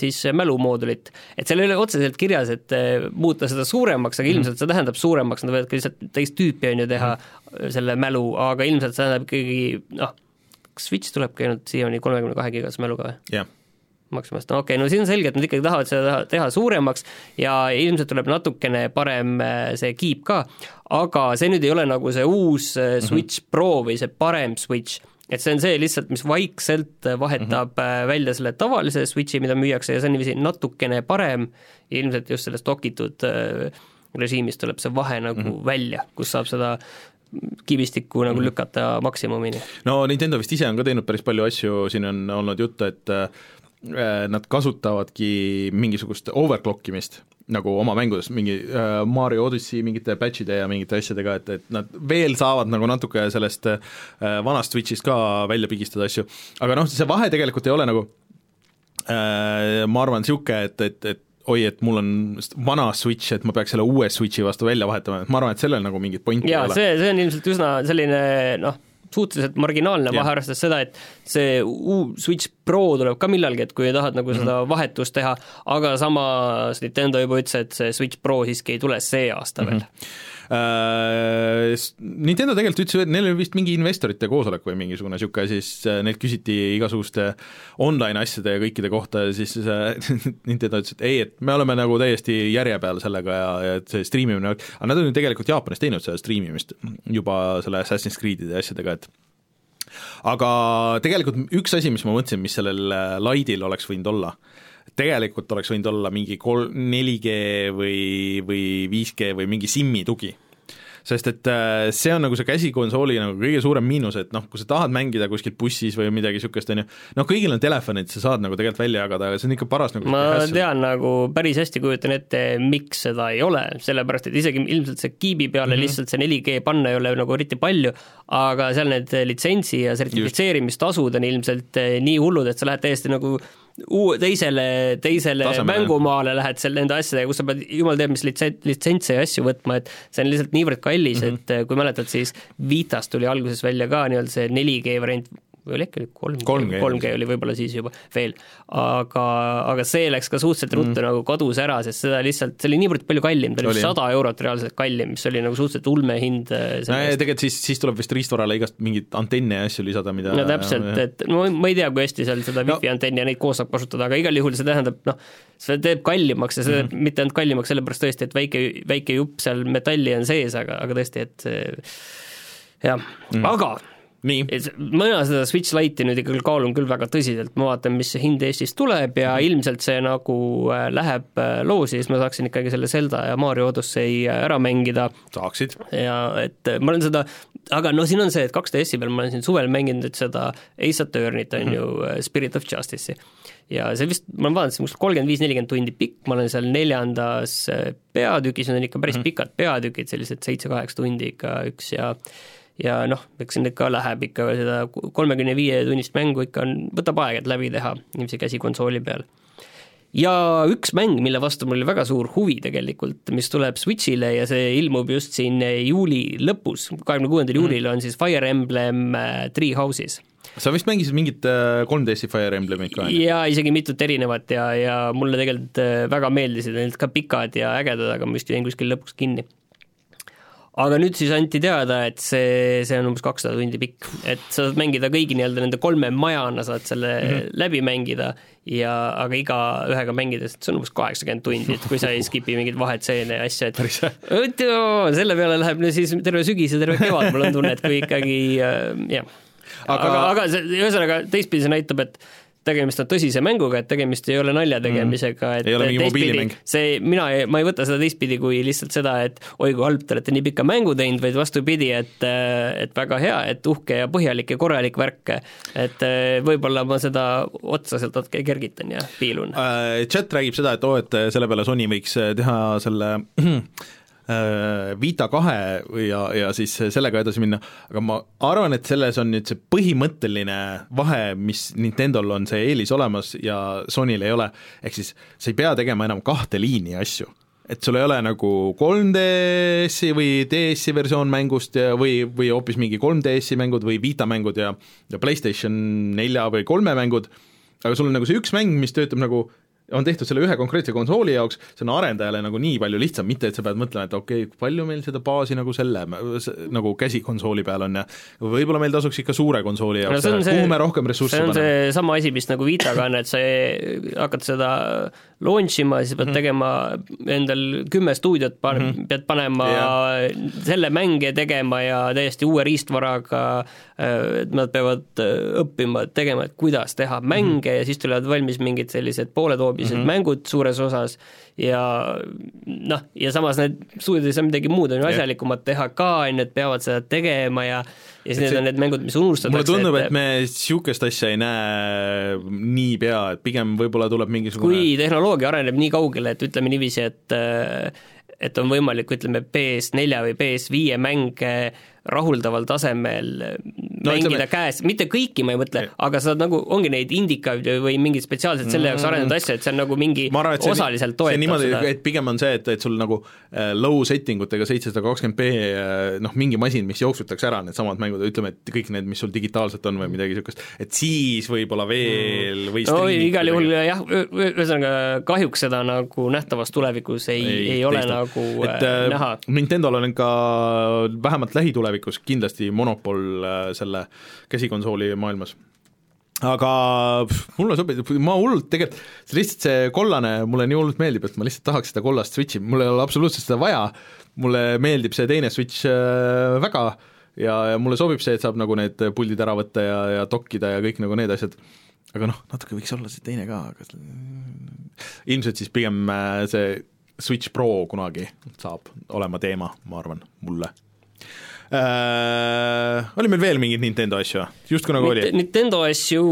siis mälumoodulit. et seal ei ole otseselt kirjas, et eh, muuta seda suuremaks, aga mhm. ilmselt see tähendab suuremaks, nad võivad ka lihtsalt teist tüüpi, on ju, teha mm -hmm. selle mälu, aga ilmselt see tähendab ikkagi noh, kas Switch tulebki ainult siiani kolmekümne kahe gigase mäluga või? jah yeah maksimast, no okei okay,, no siin on selge, et nad ikkagi tahavad seda teha suuremaks ja ilmselt tuleb natukene parem äh, see kiip ka, aga see nüüd ei ole nagu see uus äh, mhm. Switch mm -hmm. Pro või see parem Switch, et see on see lihtsalt, mis vaikselt äh, vahetab mm -hmm. välja selle tavalise Switchi, mida müüakse ja see on niiviisi natukene parem, ilmselt just sellest dokitud režiimist tuleb see vahe nagu mm -hmm. välja, kus saab seda kivistikku nagu -hmm. lükata maksimumini. no Nintendo vist ise on ka teinud päris palju asju, siin on olnud juttu, et nad kasutavadki mingisugust overclock imist nagu oma mängudes, mingi äh, Mario Odyssey mingite patch'ide ja mingite asjadega, et, et nad veel saavad nagu natuke sellest äh, vanast Switch'ist ka välja pigistada asju, aga noh, see vahe tegelikult ei ole nagu äh, ma arvan, niisugune, et, et, et oi, et mul on vana Switch, et ma peaks selle uue Switchi vastu välja vahetama, et ma arvan, et sellel nagu mingit pointi ei ole. see, see on ilmselt üsna selline noh, suhteliselt marginaalne vahe, arvestades seda, et see uus Switch Pro tuleb ka millalgi, et kui tahad nagu seda mhm. vahetust teha, aga samas Nintendo juba ütles, et see Switch Pro siiski ei tule see aasta mm -hmm. veel Nintendo tegelikult ütles, et neil oli vist mingi investorite koosolek või mingisugune niisugune, siis äh, neilt küsiti igasuguste online asjade ja kõikide kohta ja siis äh, Nintendo ütles, et ei, et me oleme nagu täiesti järje peal sellega ja, ja et see striimimine, aga nad on ju tegelikult Jaapanis teinud seda striimimist juba selle Assassin's Creed'ide asjadega, et aga tegelikult üks asi, mis ma mõtlesin, mis sellel Light'il oleks võinud olla, tegelikult oleks võinud olla mingi kol-, 4G või, või 5G või mingi SIM-i tugi. sest et äh, see on nagu see käsikonsooli nagu kõige suurem miinus, et noh, kui sa tahad mängida kuskil bussis või midagi niisugust, on ju, no kõigil on telefonid, sa saad nagu tegelikult välja jagada, aga see on ikka paras nagu ma tean nagu päris hästi kujutan ette, miks seda ei ole, sellepärast et isegi ilmselt see kiibi peale mm -hmm. lihtsalt see 4G panna ei ole nagu eriti palju, aga seal need litsentsi ja sertifitseerimistasud on ilmselt eh, nii hullud, et sa lähed täiesti nagu uu-, teisele, teisele Tasemele. mängumaale lähed seal nende asjadega, kus sa pead jumal teab mis litsen-, litsentse ja asju võtma, et see on lihtsalt niivõrd kallis mm, -hmm. et kui mäletad, siis Vitast tuli alguses välja ka nii-öelda see 4G variant, või oli äkki kolm G, kolm G oli võib-olla siis juba veel, aga, aga see läks ka suhteliselt ruttu mm. nagu kadus ära, sest seda lihtsalt, see oli niivõrd palju kallim, ta oli sada eurot reaalselt kallim, mis oli nagu suhteliselt ulme hind äh, no ja tegelikult siis, siis tuleb vist riistvarale igast mingeid antenne ja asju lisada, mida no täpselt, et no ma ei tea, kui hästi seal seda wifi no. antenni ja neid koos saab kasutada, aga igal juhul see tähendab noh, see teeb kallimaks ja see teeb mm mitte ainult kallimaks sellepärast tõesti, et väike, väike jupp seal metalli on sees, aga, aga tõesti, et jah. Mm., aga mina seda Switch Lite'i nüüd ikkagi kaalun küll väga tõsiselt, ma vaatan, mis see hind Eestis tuleb ja mhm. ilmselt see nagu äh, läheb äh, loosi, siis ma saaksin ikkagi selle Zelda ja Mario Odyssey äh, ära mängida. saaksid. ja et ma olen seda, aga no siin on see, et kaks DS-i peal ma olen siin suvel mänginud nüüd seda Ace Attorney't on mm ju, Spirit of Justice'i. ja see vist, ma olen vaadanud, see on kuskil kolmkümmend viis, nelikümmend tundi pikk, ma olen seal neljandas peatükis, need on ikka päris mm pikad peatükid, sellised seitse-kaheksa tundi ikka üks ja ja noh, eks siin ikka läheb ikka seda kolmekümne viie tunnist mängu ikka on, võtab aega, et läbi teha niiviisi käsikonsooli peal. ja üks mäng, mille vastu mul oli väga suur huvi tegelikult, mis tuleb Switch'ile ja see ilmub just siin juuli lõpus, kahekümne kuuendal mhm. juulil on siis Fire Emblem äh, Three Houses sa vist mängisid mingit 3DS-i äh, Fire Emblemit ka? jaa, isegi mitut erinevat ja, ja mulle tegelikult äh, väga meeldisid need ka pikad ja ägedad, aga ma vist jäin kuskil lõpuks kinni aga nüüd siis anti teada, et see, see on umbes kakssada tundi pikk, et sa saad mängida kõigi nii-öelda nende kolme majana, saad selle mm -hmm. läbi mängida ja aga igaühega mängides, et see on umbes kaheksakümmend tundi, et kui sa ei skip'i mingeid vahetseene ja asju, et et joo, selle peale läheb siis terve sügis ja terve kevad, mul on tunne, et kui ikkagi äh, jah. aga, aga, aga see, ühesõnaga teistpidi see näitab, et tegemist on tõsise mänguga, et tegemist ei ole nalja tegemisega, et ei ole mingi mobiilimäng. see, mina, ma ei võta seda teistpidi kui lihtsalt seda, et oi kui halb, te olete nii pika mängu teinud, vaid vastupidi, et et väga hea, et uhke ja põhjalik ja korralik värk, et võib-olla ma seda otsa sealt natuke kergitan ja piilun uh,. Chat räägib seda, et oo et selle peale Sony võiks teha selle Äh, Vita kahe ja, ja siis sellega edasi minna, aga ma arvan, et selles on nüüd see põhimõtteline vahe, mis Nintendol on see eelis olemas ja Sonyl ei ole, ehk siis sa ei pea tegema enam kahte liini asju. Et sul ei ole nagu 3DS-i või DS-i versioon mängust ja, või, või hoopis mingi 3DS-i mängud või Vita mängud ja, ja PlayStation nelja või kolme mängud, aga sul on nagu see üks mäng, mis töötab nagu on tehtud selle ühe konkreetse konsooli jaoks, see on arendajale nagu nii palju lihtsam, mitte et sa pead mõtlema, et okei okay,, palju meil seda baasi nagu selle nagu käsikonsooli peal on ja võib-olla meil tasuks ikka suure konsooli jaoks no, kuhu me rohkem ressursse paneme. see on seesama asi, mis nagu Vitaga on, et sa hakkad seda launch ima, siis pead mm -hmm. tegema endal kümme stuudiot, pan- mm, -hmm. pead panema yeah. selle mänge tegema ja täiesti uue riistvaraga, äh, et nad peavad äh, õppima, tegema, et kuidas teha mänge mm -hmm. ja siis tulevad valmis mingid sellised pooletoobised mm -hmm. mängud suures osas ja noh, ja samas need stuudiod ei saa midagi muud, on ju, asjalikumat teha ka, on ju, et peavad seda tegema ja ja siis need on need mängud, mis unustatakse. mulle tundub, et me niisugust asja ei näe niipea, et pigem võib-olla tuleb mingisugune kui tehnoloogia areneb nii kaugele, et ütleme niiviisi, et et on võimalik, ütleme, PS4 või PS5 mänge rahuldaval tasemel no, mängida ütleme, käes, mitte kõiki ma ei mõtle, aga sa nagu, ongi neid indikaid või mingeid spetsiaalselt selle jaoks arendatud asju, et see on nagu mingi arvan, osaliselt toetab niimoodi, et pigem on see, et, et sul nagu äh, low setting utega seitsesada kakskümmend B äh, noh, mingi masin, mis jooksutaks ära needsamad mängud, ütleme, et kõik need, mis sul digitaalselt on või midagi niisugust, et siis võib-olla veel või no igal juhul jah, ühesõnaga kahjuks seda nagu nähtavas tulevikus ei, ei, ei ole teista. nagu et, äh, näha. Nintendo'l on ikka vähemalt lähitulevikus tulevikus kindlasti monopol äh, selle käsikonsooli maailmas. Aga pff, mulle sobib, ma hullult tegelikult, see lihtsalt see kollane mulle nii hullult meeldib, et ma lihtsalt tahaks seda kollast Switchi, mul ei ole absoluutselt seda vaja, mulle meeldib see teine Switch äh, väga. Ja, ja mulle sobib see, et saab nagu need puldid ära võtta ja, ja dokkida ja kõik nagu need asjad, aga noh, natuke võiks olla see teine ka, aga ilmselt siis pigem äh, see Switch Pro kunagi saab olema teema, ma arvan, mulle äh, oli meil veel mingeid Nintendo asju, justkui nagu oli? Nintendo asju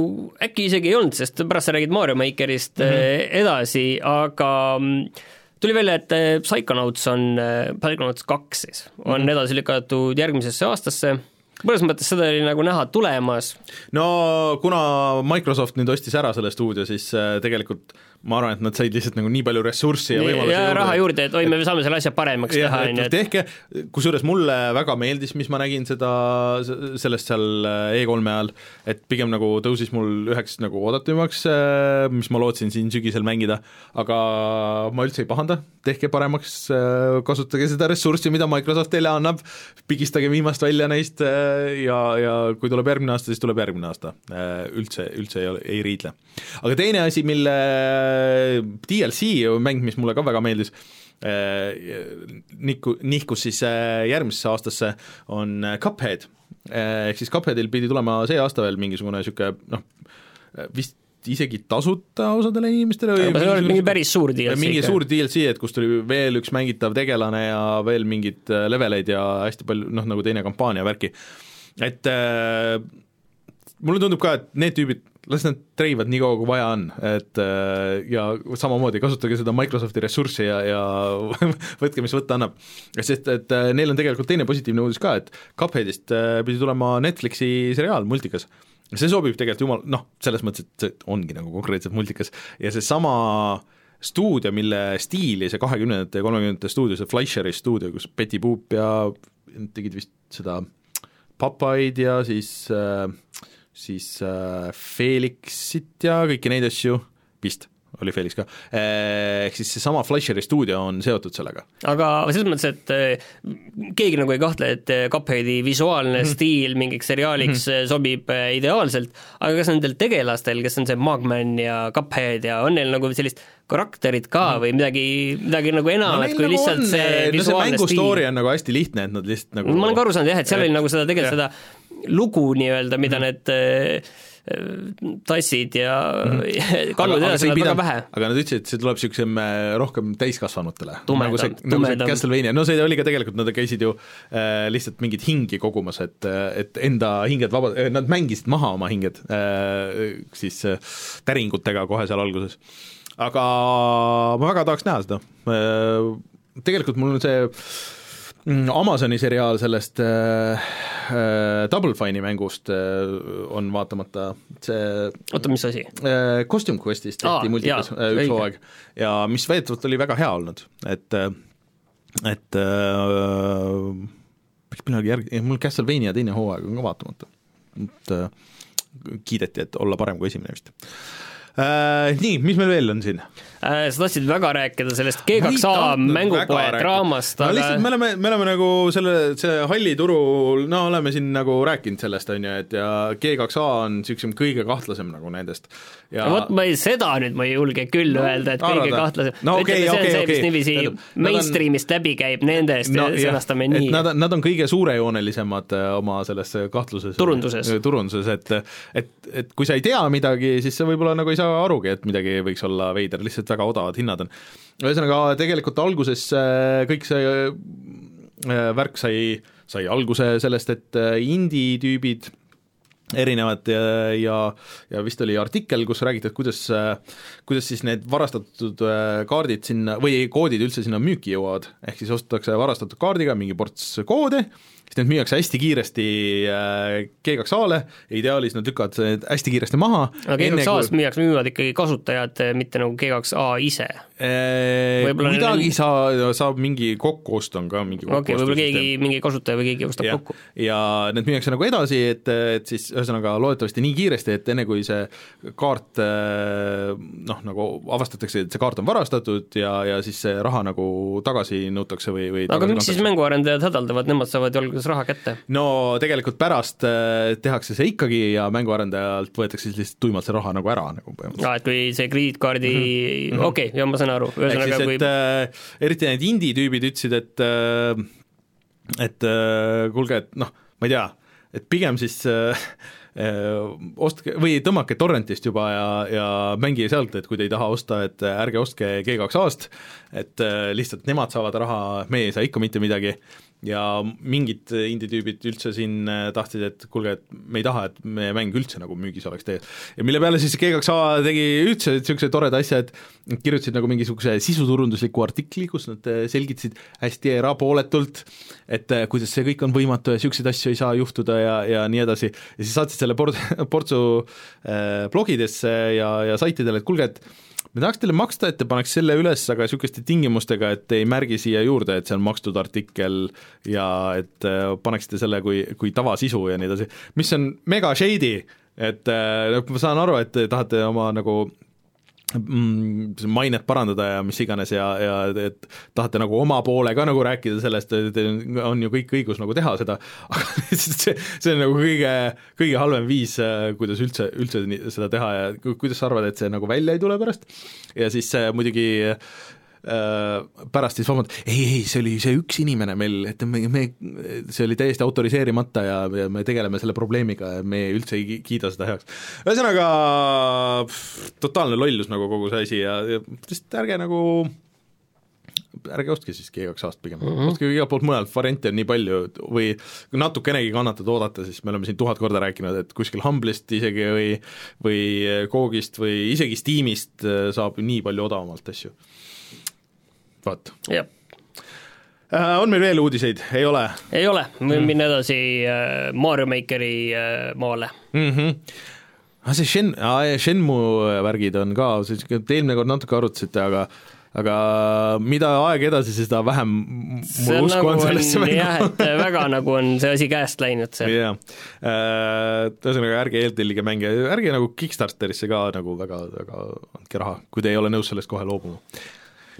äkki isegi ei olnud, sest pärast sa räägid Mario Makerist mm -hmm. edasi, aga mm, tuli välja, et äh, Psychonauts on, Psychonauts kaks siis, on mm -hmm. edasi lükatud järgmisesse aastasse mõnes mõttes seda oli nagu näha tulemas. no kuna Microsoft nüüd ostis ära selle stuudio, siis tegelikult ma arvan, et nad said lihtsalt nagu nii palju ressurssi ja võimalusi ja raha juurde, et oi, me saame selle asja paremaks ja, teha, on ju, et tehke, kusjuures mulle väga meeldis, mis ma nägin seda, sellest seal E3-e ajal, et pigem nagu tõusis mul üheks nagu oodatumaks, mis ma lootsin siin sügisel mängida, aga ma üldse ei pahanda, tehke paremaks, kasutage seda ressurssi, mida Microsoft teile annab, pigistage viimast välja neist ja, ja kui tuleb järgmine aasta, siis tuleb järgmine aasta. üldse, üldse ei ole, ei riidle. aga teine asi, mille DLC mäng, mis mulle ka väga meeldis, nihku, nihkus siis äh, järgmisesse aastasse, on äh, Cuphead. Ehk siis Cupheadil pidi tulema see aasta veel mingisugune niisugune noh, vist isegi tasuta osadele inimestele või see oli mingi päris suur DLC. mingi suur DLC, et kus tuli veel üks mängitav tegelane ja veel mingeid äh, leveleid ja hästi palju noh, nagu teine kampaania värki. et äh, mulle tundub ka, et need tüübid las nad treivad nii kaua, kui vaja on, et äh, ja samamoodi kasutage seda Microsofti ressurssi ja, ja võtke, mis võtta annab. sest et äh, neil on tegelikult teine positiivne uudis ka, et Cupheadist äh, pidi tulema Netflixi seriaal, multikas. see sobib tegelikult jumal, noh, selles mõttes, et see ongi nagu konkreetselt multikas ja seesama stuudio, mille stiili see kahekümnendate ja kolmekümnendate stuudio, see Fleischeri stuudio, kus Betty Boop ja tegid vist seda Papaid ja siis äh, siis äh, Felixit ja kõiki neid asju, vist oli Felix ka, äh, ehk siis seesama Fleischeri stuudio on seotud sellega. aga selles mõttes, et äh, keegi nagu ei kahtle, et äh, Cupheadi visuaalne mm -hmm. stiil mingiks seriaaliks mm -hmm. sobib ideaalselt, aga kas nendel tegelastel, kes on see Mugman ja Cuphead ja on neil nagu sellist karakterit ka mm. või midagi, midagi nagu enamat no, kui nagu lihtsalt on, see no see mängu story on nagu hästi lihtne, et nad lihtsalt nagu ma olen ka aru saanud jah, et seal et... oli nagu seda tegelikult seda lugu nii-öelda, mida mm. need äh, tassid ja mm kallude edasi on väga vähe. aga nad ütlesid, et see tuleb niisugusem rohkem täiskasvanutele. nagu tumedam. nagu see Castlevania, no see oli ka tegelikult, nad käisid ju äh, lihtsalt mingeid hingi kogumas, et, et enda hinged vaba, nad mängisid maha oma hinged äh, siis äh, täringutega kohe seal alguses. aga ma väga tahaks näha seda äh,, tegelikult mul on see Mm, Amazoni seriaal sellest äh, äh, Double Fine'i mängust äh, on vaatamata see oota, mis asi äh,? Costume Questist tehti multikas äh, üks hooaeg ja mis väidetavalt oli väga hea olnud, et äh, et äh, peaks millalgi järgi, mul Castlevania teine hooaeg on ka vaatamata, et äh, kiideti, et olla parem kui esimene vist äh,. Nii, mis meil veel on siin? Äh, sa tahtsid väga rääkida sellest G2A mängupoe draamast, aga no lihtsalt me oleme, me oleme nagu selle, see halli turul, no oleme siin nagu rääkinud sellest, on ju, et ja G2A on niisugusem kõige kahtlasem nagu nendest. ja no vot, ma ei, seda nüüd ma ei julge küll no, öelda, et kõige kahtlasem. no okei, okei, okei. niiviisi mainstream'ist läbi käib nendest no, ja sõnastame nii. Nad, nad on kõige suurejoonelisemad äh, oma selles kahtluses. turunduses. turunduses, et, et, et kui sa ei tea midagi, siis sa võib-olla nagu ei saa arugi, et midagi võiks olla veider, lihtsalt väga odavad hinnad on. ühesõnaga, tegelikult alguses äh, kõik see äh, värk sai, sai alguse sellest, et äh, indie-tüübid erinevad ja, ja, ja vist oli artikkel, kus räägiti, et kuidas, kuidas siis need varastatud kaardid sinna või koodid üldse sinna müüki jõuavad, ehk siis ostetakse varastatud kaardiga mingi ports koode, siis need müüakse hästi kiiresti G2A-le, ideaalis nad lükkavad need hästi kiiresti maha. aga G2A-st kui... müüakse, müüvad ikkagi kasutajad, mitte nagu G2A ise? kuidagi saa-, saab mingi kokkuost on ka mingi okei okay,, võib-olla keegi, mingi kasutaja või keegi ostab ja, kokku. ja need müüakse nagu edasi, et, et siis ühesõnaga loodetavasti nii kiiresti, et enne kui see kaart noh, nagu avastatakse, et see kaart on varastatud ja, ja siis see raha nagu tagasi nõutakse või, või aga miks siis mänguarendajad hädaldavad, nemad saavad ju alguses raha kätte? no tegelikult pärast tehakse see ikkagi ja mänguarendajalt võetakse siis lihtsalt tuimalt see raha nagu ära nagu põhimõtteliselt. aa, et kui see krediitkaardi mm -hmm., okei okay,, ja ma saan aru, ühesõnaga kui äh, eriti need indie-tüübid ütlesid, et äh, et äh, kuulge, et noh, ma ei tea, et pigem siis äh, äh, ostke või tõmmake torrentist juba ja, ja mängige sealt, et kui te ei taha osta, et ärge ostke G2A-st, et äh, lihtsalt nemad saavad raha, meie ei saa ikka mitte midagi ja mingid indie-tüübid üldse siin äh, tahtsid, et kuulge, et me ei taha, et meie mäng üldse nagu müügis oleks tegelikult. ja mille peale siis G2A tegi üldse niisuguse toreda asja, et kirjutasid nagu mingisuguse sisuturundusliku artikli, kus nad äh, selgitasid hästi erapooletult, et äh, kuidas see kõik on võimatu ja niisuguseid asju ei saa juhtuda ja, ja nii edasi, ja siis saatsid selle port-, portsu äh, blogidesse ja, ja saitidele, et kuulge, et me tahaks teile maksta, et te paneks selle üles, aga niisuguste tingimustega, et ei märgi siia juurde, et see on makstud artikkel ja et äh, paneksite selle kui, kui tavasisu ja nii edasi, mis on mega shady, et äh, ma saan aru, et te tahate oma nagu mainet parandada ja mis iganes ja, ja et tahate nagu oma poole ka nagu rääkida sellest, et on ju kõik õigus nagu teha seda, aga see, see on nagu kõige, kõige halvem viis, kuidas üldse, üldse seda teha ja kuidas sa arvad, et see nagu välja ei tule pärast? ja siis muidugi Äh, pärast siis vabandab, ei, ei, see oli see üks inimene meil, et me, me, see oli täiesti autoriseerimata ja, ja me tegeleme selle probleemiga ja me üldse ei kiida seda heaks. ühesõnaga totaalne lollus nagu kogu see asi ja, ja lihtsalt ärge nagu ärge ostke siis G2A-st pigem mm, -hmm. ostke igalt poolt mujalt, variante on nii palju või kui natukenegi kannatada oodata, siis me oleme siin tuhat korda rääkinud, et kuskil Humble'ist isegi või või Googist või isegi Steamist saab nii palju odavamalt asju vot. jah Uh, on meil veel uudiseid, ei ole? ei ole, võime mm. minna edasi uh, Mario Makeri uh, maale mm. -hmm. Ah, see Shen-, Shenmue värgid on ka, eelmine kord natuke arutasite, aga aga mida aeg edasi, seda vähem mul usku nagu on sellesse mängu. jah, et väga nagu on see asi käest läinud seal. jah, ühesõnaga ärge eeltellige mänge, ärge nagu Kickstarterisse ka nagu väga, väga andke raha, kui te ei ole nõus sellest kohe loobuma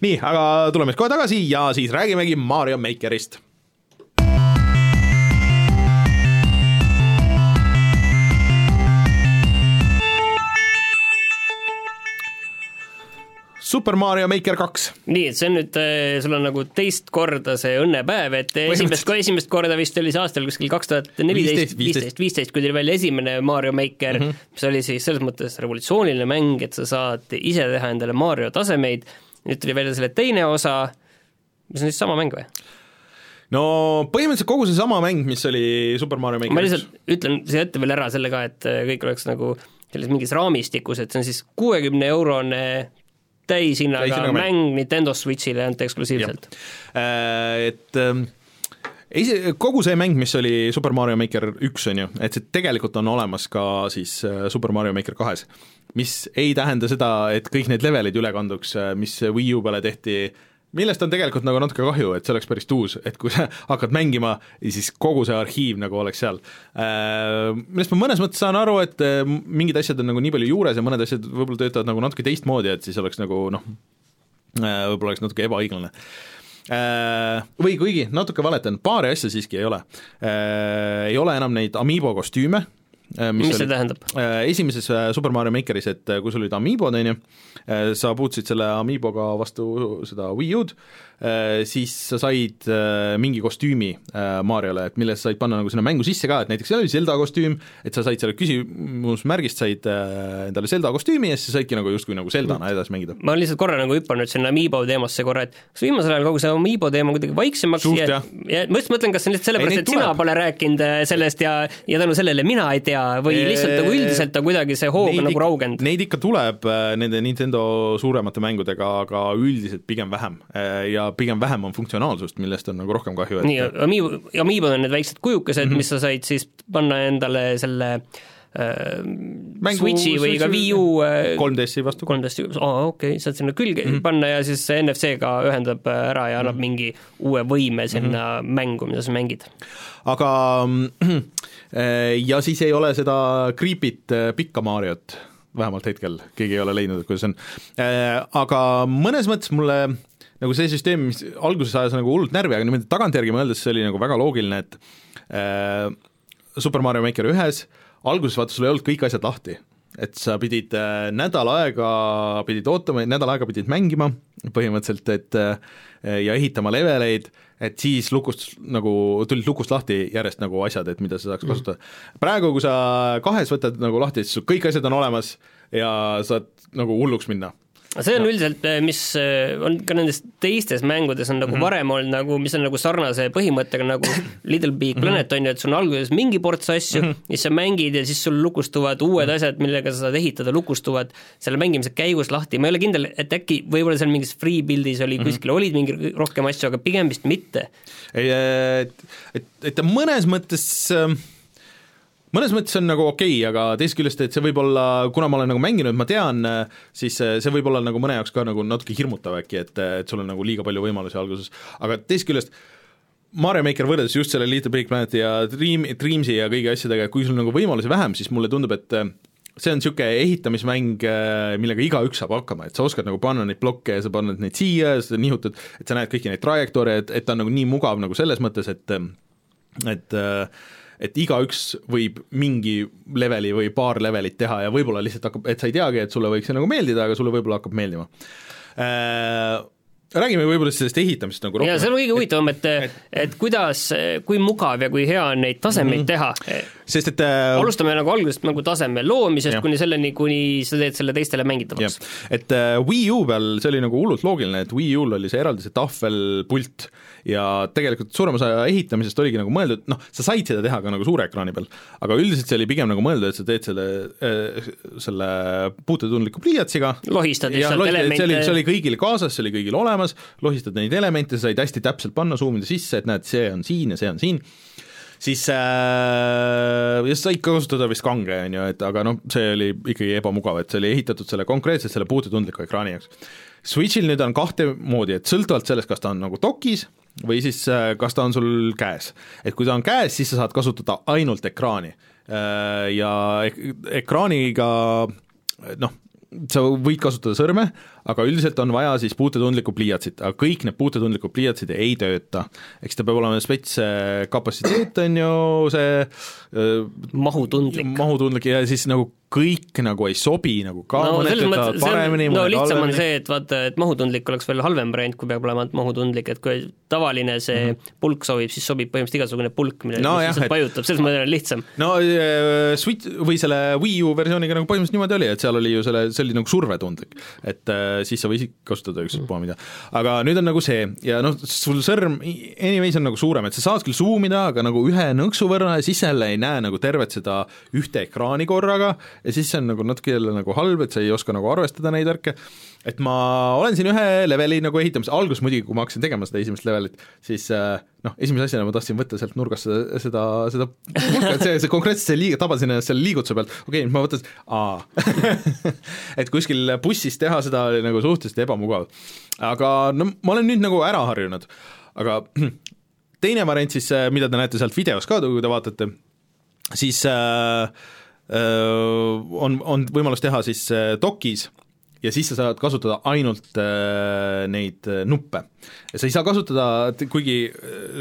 nii, aga tuleme siis kohe tagasi ja siis räägimegi Mario Makerist Super Mario Maker kaks. nii, et see on nüüd, äh, sul on nagu teist korda see õnnepäev, et esimest, esimest korda vist oli see aastal kuskil kaks tuhat neliteist, viisteist, viisteist, kui tuli välja esimene Mario Maker mm, -hmm. mis oli siis selles mõttes revolutsiooniline mäng, et sa saad ise teha endale Mario tasemeid nüüd tuli välja selle teine osa, mis on siis sama mäng või? no põhimõtteliselt kogu seesama mäng, mis oli Super Mario Maker ma lihtsalt ütlen siia ette veel ära sellega, et äh, kõik oleks nagu selles mingis raamistikus, et see on siis kuuekümne eurone täishinnaga mäng, mäng Nintendo Switchile ainult eksklusiivselt. Äh, et ähm, esi-, kogu see mäng, mis oli Super Mario Maker üks, on ju, et see tegelikult on olemas ka siis äh, Super Mario Maker kahes mis ei tähenda seda, et kõik need levelid üle kanduks, äh, mis Wii U peale tehti, millest on tegelikult nagu natuke kahju, et see oleks päris uus, et kui sa hakkad mängima, siis kogu see arhiiv nagu oleks seal. Äh, millest ma mõnes mõttes saan aru, et äh, mingid asjad on nagu nii palju juures ja mõned asjad võib-olla töötavad nagu natuke teistmoodi, et siis oleks nagu noh, võib-olla oleks natuke ebaõiglane või kuigi natuke valetan, paari asja siiski ei ole. Ei ole enam neid Amiibo kostüüme, mis, mis see oli, tähendab? Äh, esimeses äh, Super Mario Makeris, et kui sul olid Amiibod, on ju, sa puutusid selle Amiiboga vastu seda Wii U-d, Äh, siis sa said äh, mingi kostüümi äh, Mariole, et mille sa said panna nagu sinna mängu sisse ka, et näiteks seal oli Zelda kostüüm, et sa said selle küsimusmärgist, said endale Zelda kostüümi ja siis sa saidki nagu justkui nagu Zeldana edasi mängida. ma lihtsalt korra nagu hüpanud sinna Amiibo teemasse korra, et kas viimasel ajal kogu see Amiibo teema kuidagi vaiksemaks Suht, ja, ja ma just mõtlen, kas see on lihtsalt sellepärast, et sina pole rääkinud sellest ja, ja tänu sellele mina ei tea või lihtsalt nagu üldiselt on kuidagi see hoog nagu raugenud? Neid ikka tuleb nende Nintendo suuremate mängudega, aga üldiselt pigem vähem. Ja pigem vähem on funktsionaalsust, millest on nagu rohkem kahju, et nii, Amiibo, Amiibod on need väiksed kujukesed mm, -hmm. mis sa said siis panna endale selle äh, Mängu, Switchi või ka Wii U 3DS-i äh, vastu. 3DS-i, aa okei okay,, saad sinna külge mm -hmm. panna ja siis NFC-ga ühendab äh, ära ja annab mm -hmm. mingi uue võime sinna mm -hmm. mängu, mida sa mängid. aga äh, ja siis ei ole seda creepy't pikka Mariot, vähemalt hetkel keegi ei ole leidnud, et kuidas on. Aga mõnes mõttes mulle nagu see süsteem, mis alguses ajas nagu hullult närvi, aga niimoodi tagantjärgi mõeldes see oli nagu väga loogiline, et äh, Super Mario Maker ühes, alguses vaata, sul ei olnud kõik asjad lahti, et sa pidid äh, nädal aega, pidid ootama, nädal aega pidid mängima põhimõtteliselt, et äh, ja ehitama leveleid, et siis lukust nagu, tulid lukust lahti järjest nagu asjad, et mida sa saaks mhm. kasutada. Mm.. praegu, kui sa kahes võtad nagu lahti, siis sul kõik asjad on olemas ja saad nagu hulluks minna see on üldiselt, mis äh, on ka nendes teistes mängudes on nagu mm -hmm. varem olnud nagu, mis on nagu sarnase põhimõttega nagu Little Big mhm. Planet on ju, et sul on alguses mingi ports asju mm, -hmm. siis sa mängid ja siis sul lukustuvad uued asjad, millega sa saad ehitada, lukustuvad selle mängimise käigus lahti, ma ei ole kindel, et äkki võib-olla seal mingis free build'is oli mm -hmm. kuskil olid mingi rohkem asju, aga pigem vist mitte. ei, et, et, et mõnes mõttes äh mõnes mõttes on nagu okei okay,, aga teisest küljest, et see võib olla, kuna ma olen nagu mänginud, ma tean, siis see võib olla nagu mõne jaoks ka nagu natuke hirmutav äkki, et, et sul on nagu liiga palju võimalusi alguses, aga teisest küljest Mario Maker võrreldes just selle Little Big Planeti ja Dream, Dreamsi ja kõigi asjadega, kui sul nagu võimalusi vähem, siis mulle tundub, et see on niisugune ehitamismäng, millega igaüks saab hakkama, et sa oskad nagu panna neid blokke ja sa paned neid siia ja sa nihutad, et sa näed kõiki neid trajektoore, et, et ta on nagu nii mugav nagu selles mõttes, et et äh, et igaüks võib mingi leveli või paar levelit teha ja võib-olla lihtsalt hakkab, et sa ei teagi, et sulle võiks see nagu meeldida, aga sulle võib-olla hakkab meeldima äh, räägime võib-olla sellest ehitamisest nagu rohkem. ja see on kõige huvitavam, et, et, et kuidas, kui mugav ja kui hea on neid tasemeid mm -hmm. teha. sest et äh, alustame nagu algusest nagu taseme loomisest ja. kuni selleni, kuni sa teed selle teistele mängitavaks. et äh, Wii U peal see oli nagu hullult loogiline, et Wii U-l oli see eraldi see tahvelpult ja tegelikult suurem osa ehitamisest oligi nagu mõeldud, noh, sa said seda teha ka nagu suure ekraani peal, aga üldiselt see oli pigem nagu mõeldud, et sa teed selle äh,, selle puutetundliku pliiatsiga. Lohistad lihtsalt elemente see oli, see oli kõigil kaasas, see oli kõigil olemas, lohistad neid elemente, sa said hästi täpselt panna, zoom ida sisse, et näed, see on siin ja see on siin, siis äh, ja said ka kasutada vist kange, on ju, et aga noh, see oli ikkagi ebamugav, et see oli ehitatud selle konkreetselt selle puutetundliku ekraani jaoks. Switchil nüüd on kahte moodi, et sõltuvalt sellest, kas ta on nagu dokis või siis äh, kas ta on sul käes. et kui ta on käes, siis sa saad kasutada ainult ekraani äh, ja ek ekraaniga noh, sa võid kasutada sõrme, aga üldiselt on vaja siis puutetundlikku pliiatsit, aga kõik need puutetundlikud pliiatsid ei tööta. eks ta peab olema spets kapatsiteet, on ju, see mahutundlik. mahutundlik ja siis nagu kõik nagu ei sobi nagu ka no, töötavad paremini, no lihtsam on see, et vaata, et mahutundlik oleks veel halvem variant, kui peab olema mahutundlik, et kui tavaline see mm -hmm. pulk sobib, siis sobib põhimõtteliselt igasugune pulk, mille no, jah, et... vajutab, selles mõttes on lihtsam. no Switch või selle Wii U versiooniga nagu põhimõtteliselt niimoodi oli, et seal oli ju selle, see oli nagu survetundlik, et äh, siis sa võisid kasutada ükspuha mida. aga nüüd on nagu see ja noh, sul sõrm anyways on nagu suurem, et sa saad küll zoom ida, aga nagu ühe nõksu võrra ja siis jälle ei näe nagu tervet seda ühte ekraani korraga ja siis see on nagu natuke jälle nagu halb, et sa ei oska nagu arvestada neid värke, et ma olen siin ühe leveli nagu ehitamas, alguses muidugi, kui ma hakkasin tegema seda esimest levelit, siis äh, noh, esimese asjana ma tahtsin võtta sealt nurgast seda, seda, seda pulka, et see, see konkreetselt see liig-, tabasin ennast selle liigutuse pealt, okei okay,, ma võtan, aa. Et kuskil bussis teha seda oli nagu suhteliselt ebamugav. aga no ma olen nüüd nagu ära harjunud, aga teine variant siis, äh, mida te näete sealt videos ka, kui te vaatate, siis äh, on, on võimalus teha siis dokis ja siis sa saad kasutada ainult äh, neid nuppe. ja sa ei saa kasutada, kuigi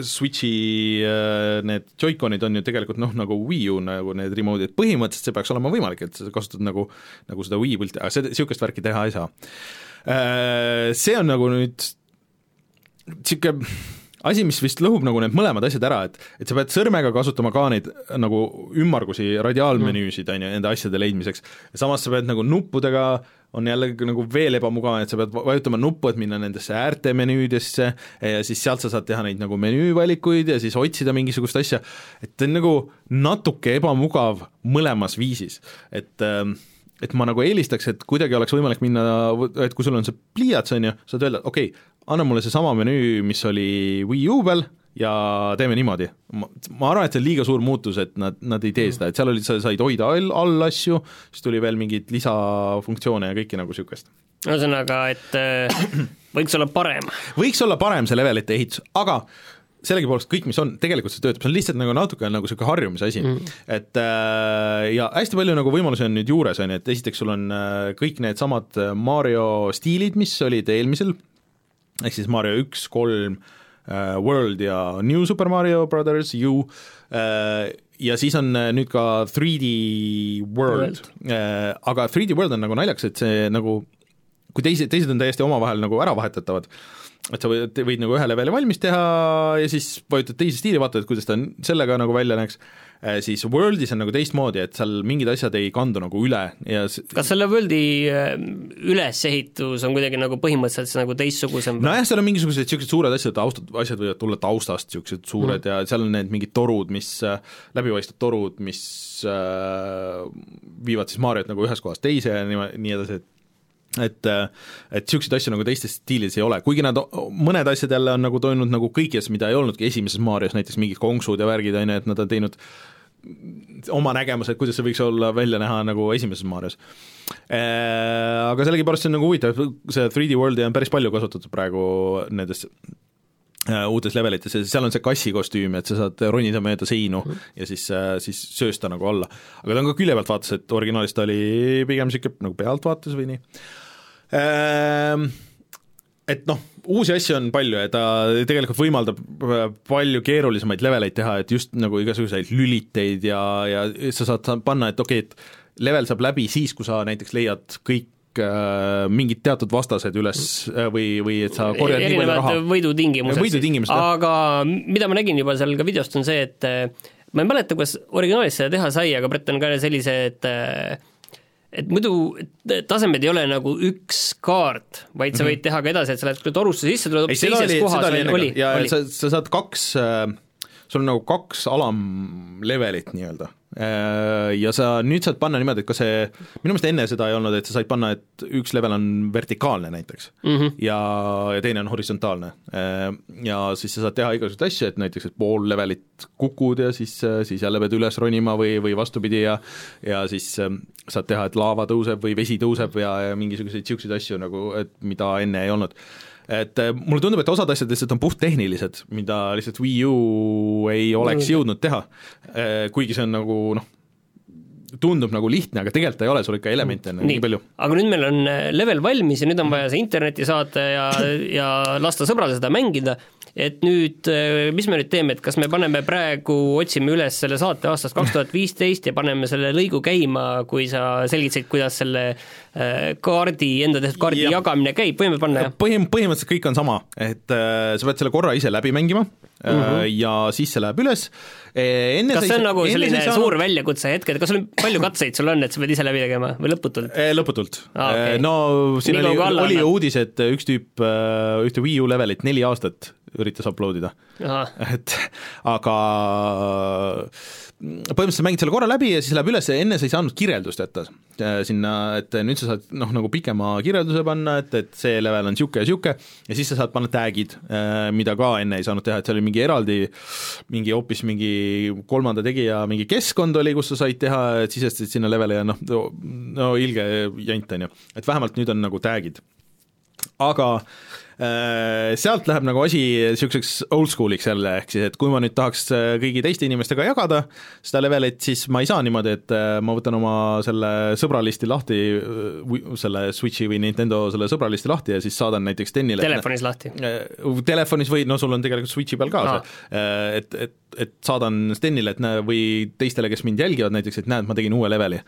Switchi äh, need Joy-Conid on ju tegelikult noh, nagu Wii U nagu need remote'id, põhimõtteliselt see peaks olema võimalik, et sa kasutad nagu, nagu seda Wii pulti, aga seda, niisugust värki teha ei saa äh,. See on nagu nüüd niisugune asi, mis vist lõhub nagu need mõlemad asjad ära, et et sa pead sõrmega kasutama ka neid nagu ümmargusi radiaalmenüüsid, on ju, nende asjade leidmiseks, samas sa pead nagu nuppudega on jällegi nagu veel ebamugavam, et sa pead vajutama nuppu, et minna nendesse äärte menüüdesse ja siis sealt sa saad teha neid nagu menüüvalikuid ja siis otsida mingisugust asja, et ta on nagu natuke ebamugav mõlemas viisis, et ähm, et ma nagu eelistaks, et kuidagi oleks võimalik minna, et kui sul on see pliiats, on ju, saad öelda, okei okay,, anna mulle seesama menüü, mis oli Wii U peal ja teeme niimoodi. ma, arvan, et see on liiga suur muutus, et nad, nad ei tee seda, et seal olid, sa said hoida all, all asju, siis tuli veel mingeid lisafunktsioone ja kõike nagu niisugust. ühesõnaga, et äh, võiks olla parem. võiks olla parem see levelite ehitus, aga sellegipoolest kõik, mis on, tegelikult see töötab, see on lihtsalt nagu natuke nagu niisugune harjumise asi mm., et äh, ja hästi palju nagu võimalusi on nüüd juures, on ju, et esiteks sul on äh, kõik needsamad Mario stiilid, mis olid eelmisel ehk siis Mario üks, kolm, äh, World ja New Super Mario Brothers U äh, ja siis on äh, nüüd ka 3D World, World., aga 3D World on nagu naljakas, et see nagu kui teised, teised on täiesti omavahel nagu ära vahetatavad, et sa võid, võid nagu ühe leveli valmis teha ja siis vajutad teise stiili, vaatad, et kuidas ta sellega nagu välja näeks Äh, siis Worldis on nagu teistmoodi, et seal mingid asjad ei kandu nagu üle ja kas selle Worldi äh, ülesehitus on kuidagi nagu põhimõtteliselt nagu teistsugusem? nojah, seal on mingisugused niisugused suured asjad, taustad, asjad võivad tulla taustast, niisugused suured mm. ja seal on need mingid torud, mis, äh, läbipaistvad torud, mis äh, viivad siis Mariot nagu ühest kohast teise ja nii, nii edasi, et et, et niisuguseid asju nagu teistes stiilides ei ole, kuigi nad, mõned asjad jälle on nagu toimunud nagu kõiges, mida ei olnudki esimeses Marios, näiteks mingid konksud ja värgid, on ju, et nad on teinud oma nägemuse, et kuidas see võiks olla, välja näha nagu esimeses Marios. Äh, aga sellegipärast see on nagu huvitav, see 3D World'i on päris palju kasutatud praegu nendes äh, uutes levelites ja seal on see kassi kostüüm, et sa saad ronida mööda seinu ja siis, äh, siis söösta nagu alla. aga ta on ka külje pealt vaatas, et originaalis ta oli pigem niisugune nagu pealtvaates või nii et noh, uusi asju on palju ja ta tegelikult võimaldab palju keerulisemaid leveleid teha, et just nagu igasuguseid lüliteid ja, ja sa saad panna, et okei okay,, et level saab läbi siis, kui sa näiteks leiad kõik äh, mingid teatud vastased üles äh, või, või et sa korjad nii palju raha. võidutingimused, võidutingimused, aga mida ma nägin juba seal ka videost, on see, et äh, ma ei mäleta, kuidas originaalis seda teha sai, aga Brett on ka sellise, et äh, et muidu tasemed ei ole nagu üks kaart, vaid sa mhm. võid teha ka edasi, et sa lähed torusse sisse, tuled hoopis teises oli, kohas, oli, oli, ja oli. sa, sa saad kaks, äh, sul on nagu kaks alamlevelit nii-öelda ja sa nüüd saad panna niimoodi, et ka see, minu meelest enne seda ei olnud, et sa said panna, et üks level on vertikaalne näiteks mm -hmm. ja, ja teine on horisontaalne. Äh, ja siis sa saad teha igasuguseid asju, et näiteks, et pool levelit kukud ja siis, siis jälle pead üles ronima või, või vastupidi ja ja siis saad teha, et laava tõuseb või vesi tõuseb ja, ja mingisuguseid niisuguseid asju nagu, et mida enne ei olnud et äh, mulle tundub, et osad asjad lihtsalt on puhttehnilised, mida lihtsalt Wii U ei oleks jõudnud teha, äh, kuigi see on nagu noh, tundub nagu lihtne, aga tegelikult ei ole, sul ikka elemente on nii, palju. aga nüüd meil on äh, level valmis ja nüüd on vaja see internetti saata ja, ja lasta sõbral seda mängida et nüüd, äh, mis me nüüd teeme, et kas me paneme praegu, otsime üles selle saate aastast kaks tuhat viisteist ja paneme selle lõigu käima, kui sa selgitasid, kuidas selle äh, kaardi, enda tehtud kaardi ja. jagamine käib, võime panna, jah? põhim-, põhimõtteliselt kõik on sama, et äh, sa pead selle korra ise läbi mängima mm -hmm. ja siis see läheb üles enne kas see on nagu selline saanud... suur väljakutse hetk, et kas sul palju katseid sul on, et sa pead ise läbi tegema või lõputult? lõputult ah,. Okay. no siin Nii oli, oli ju uudis, et üks tüüp ühte Wii U levelit neli aastat üritas upload ida. et aga põhimõtteliselt mängid selle korra läbi ja siis läheb üles ja enne sa ei saanud kirjeldust jätta äh, sinna, et nüüd sa saad noh, nagu pikema kirjelduse panna, et, et see level on niisugune ja niisugune, ja siis sa saad panna tag'id, äh, mida ka enne ei saanud teha, et seal oli mingi eraldi, mingi hoopis mingi kolmanda tegija mingi keskkond oli, kus sa said teha, et sisestasid sinna leveli ja noh, no ilge jant, on ju. et vähemalt nüüd on nagu tag'id. aga Äh, sealt läheb nagu asi niisuguseks oldschool'iks jälle, ehk siis et kui ma nüüd tahaks äh, kõigi teiste inimestega jagada seda levelit, siis ma ei saa niimoodi, et äh, ma võtan oma selle sõbralisti lahti, selle Switchi või Nintendo selle sõbralisti lahti ja siis saadan näiteks Stenile telefonis lahti? Telefonis või no sul on tegelikult Switchi peal ka ah. see, et, et, et saadan Stenile, et näe, või teistele, kes mind jälgivad näiteks, et näed, ma tegin uue leveli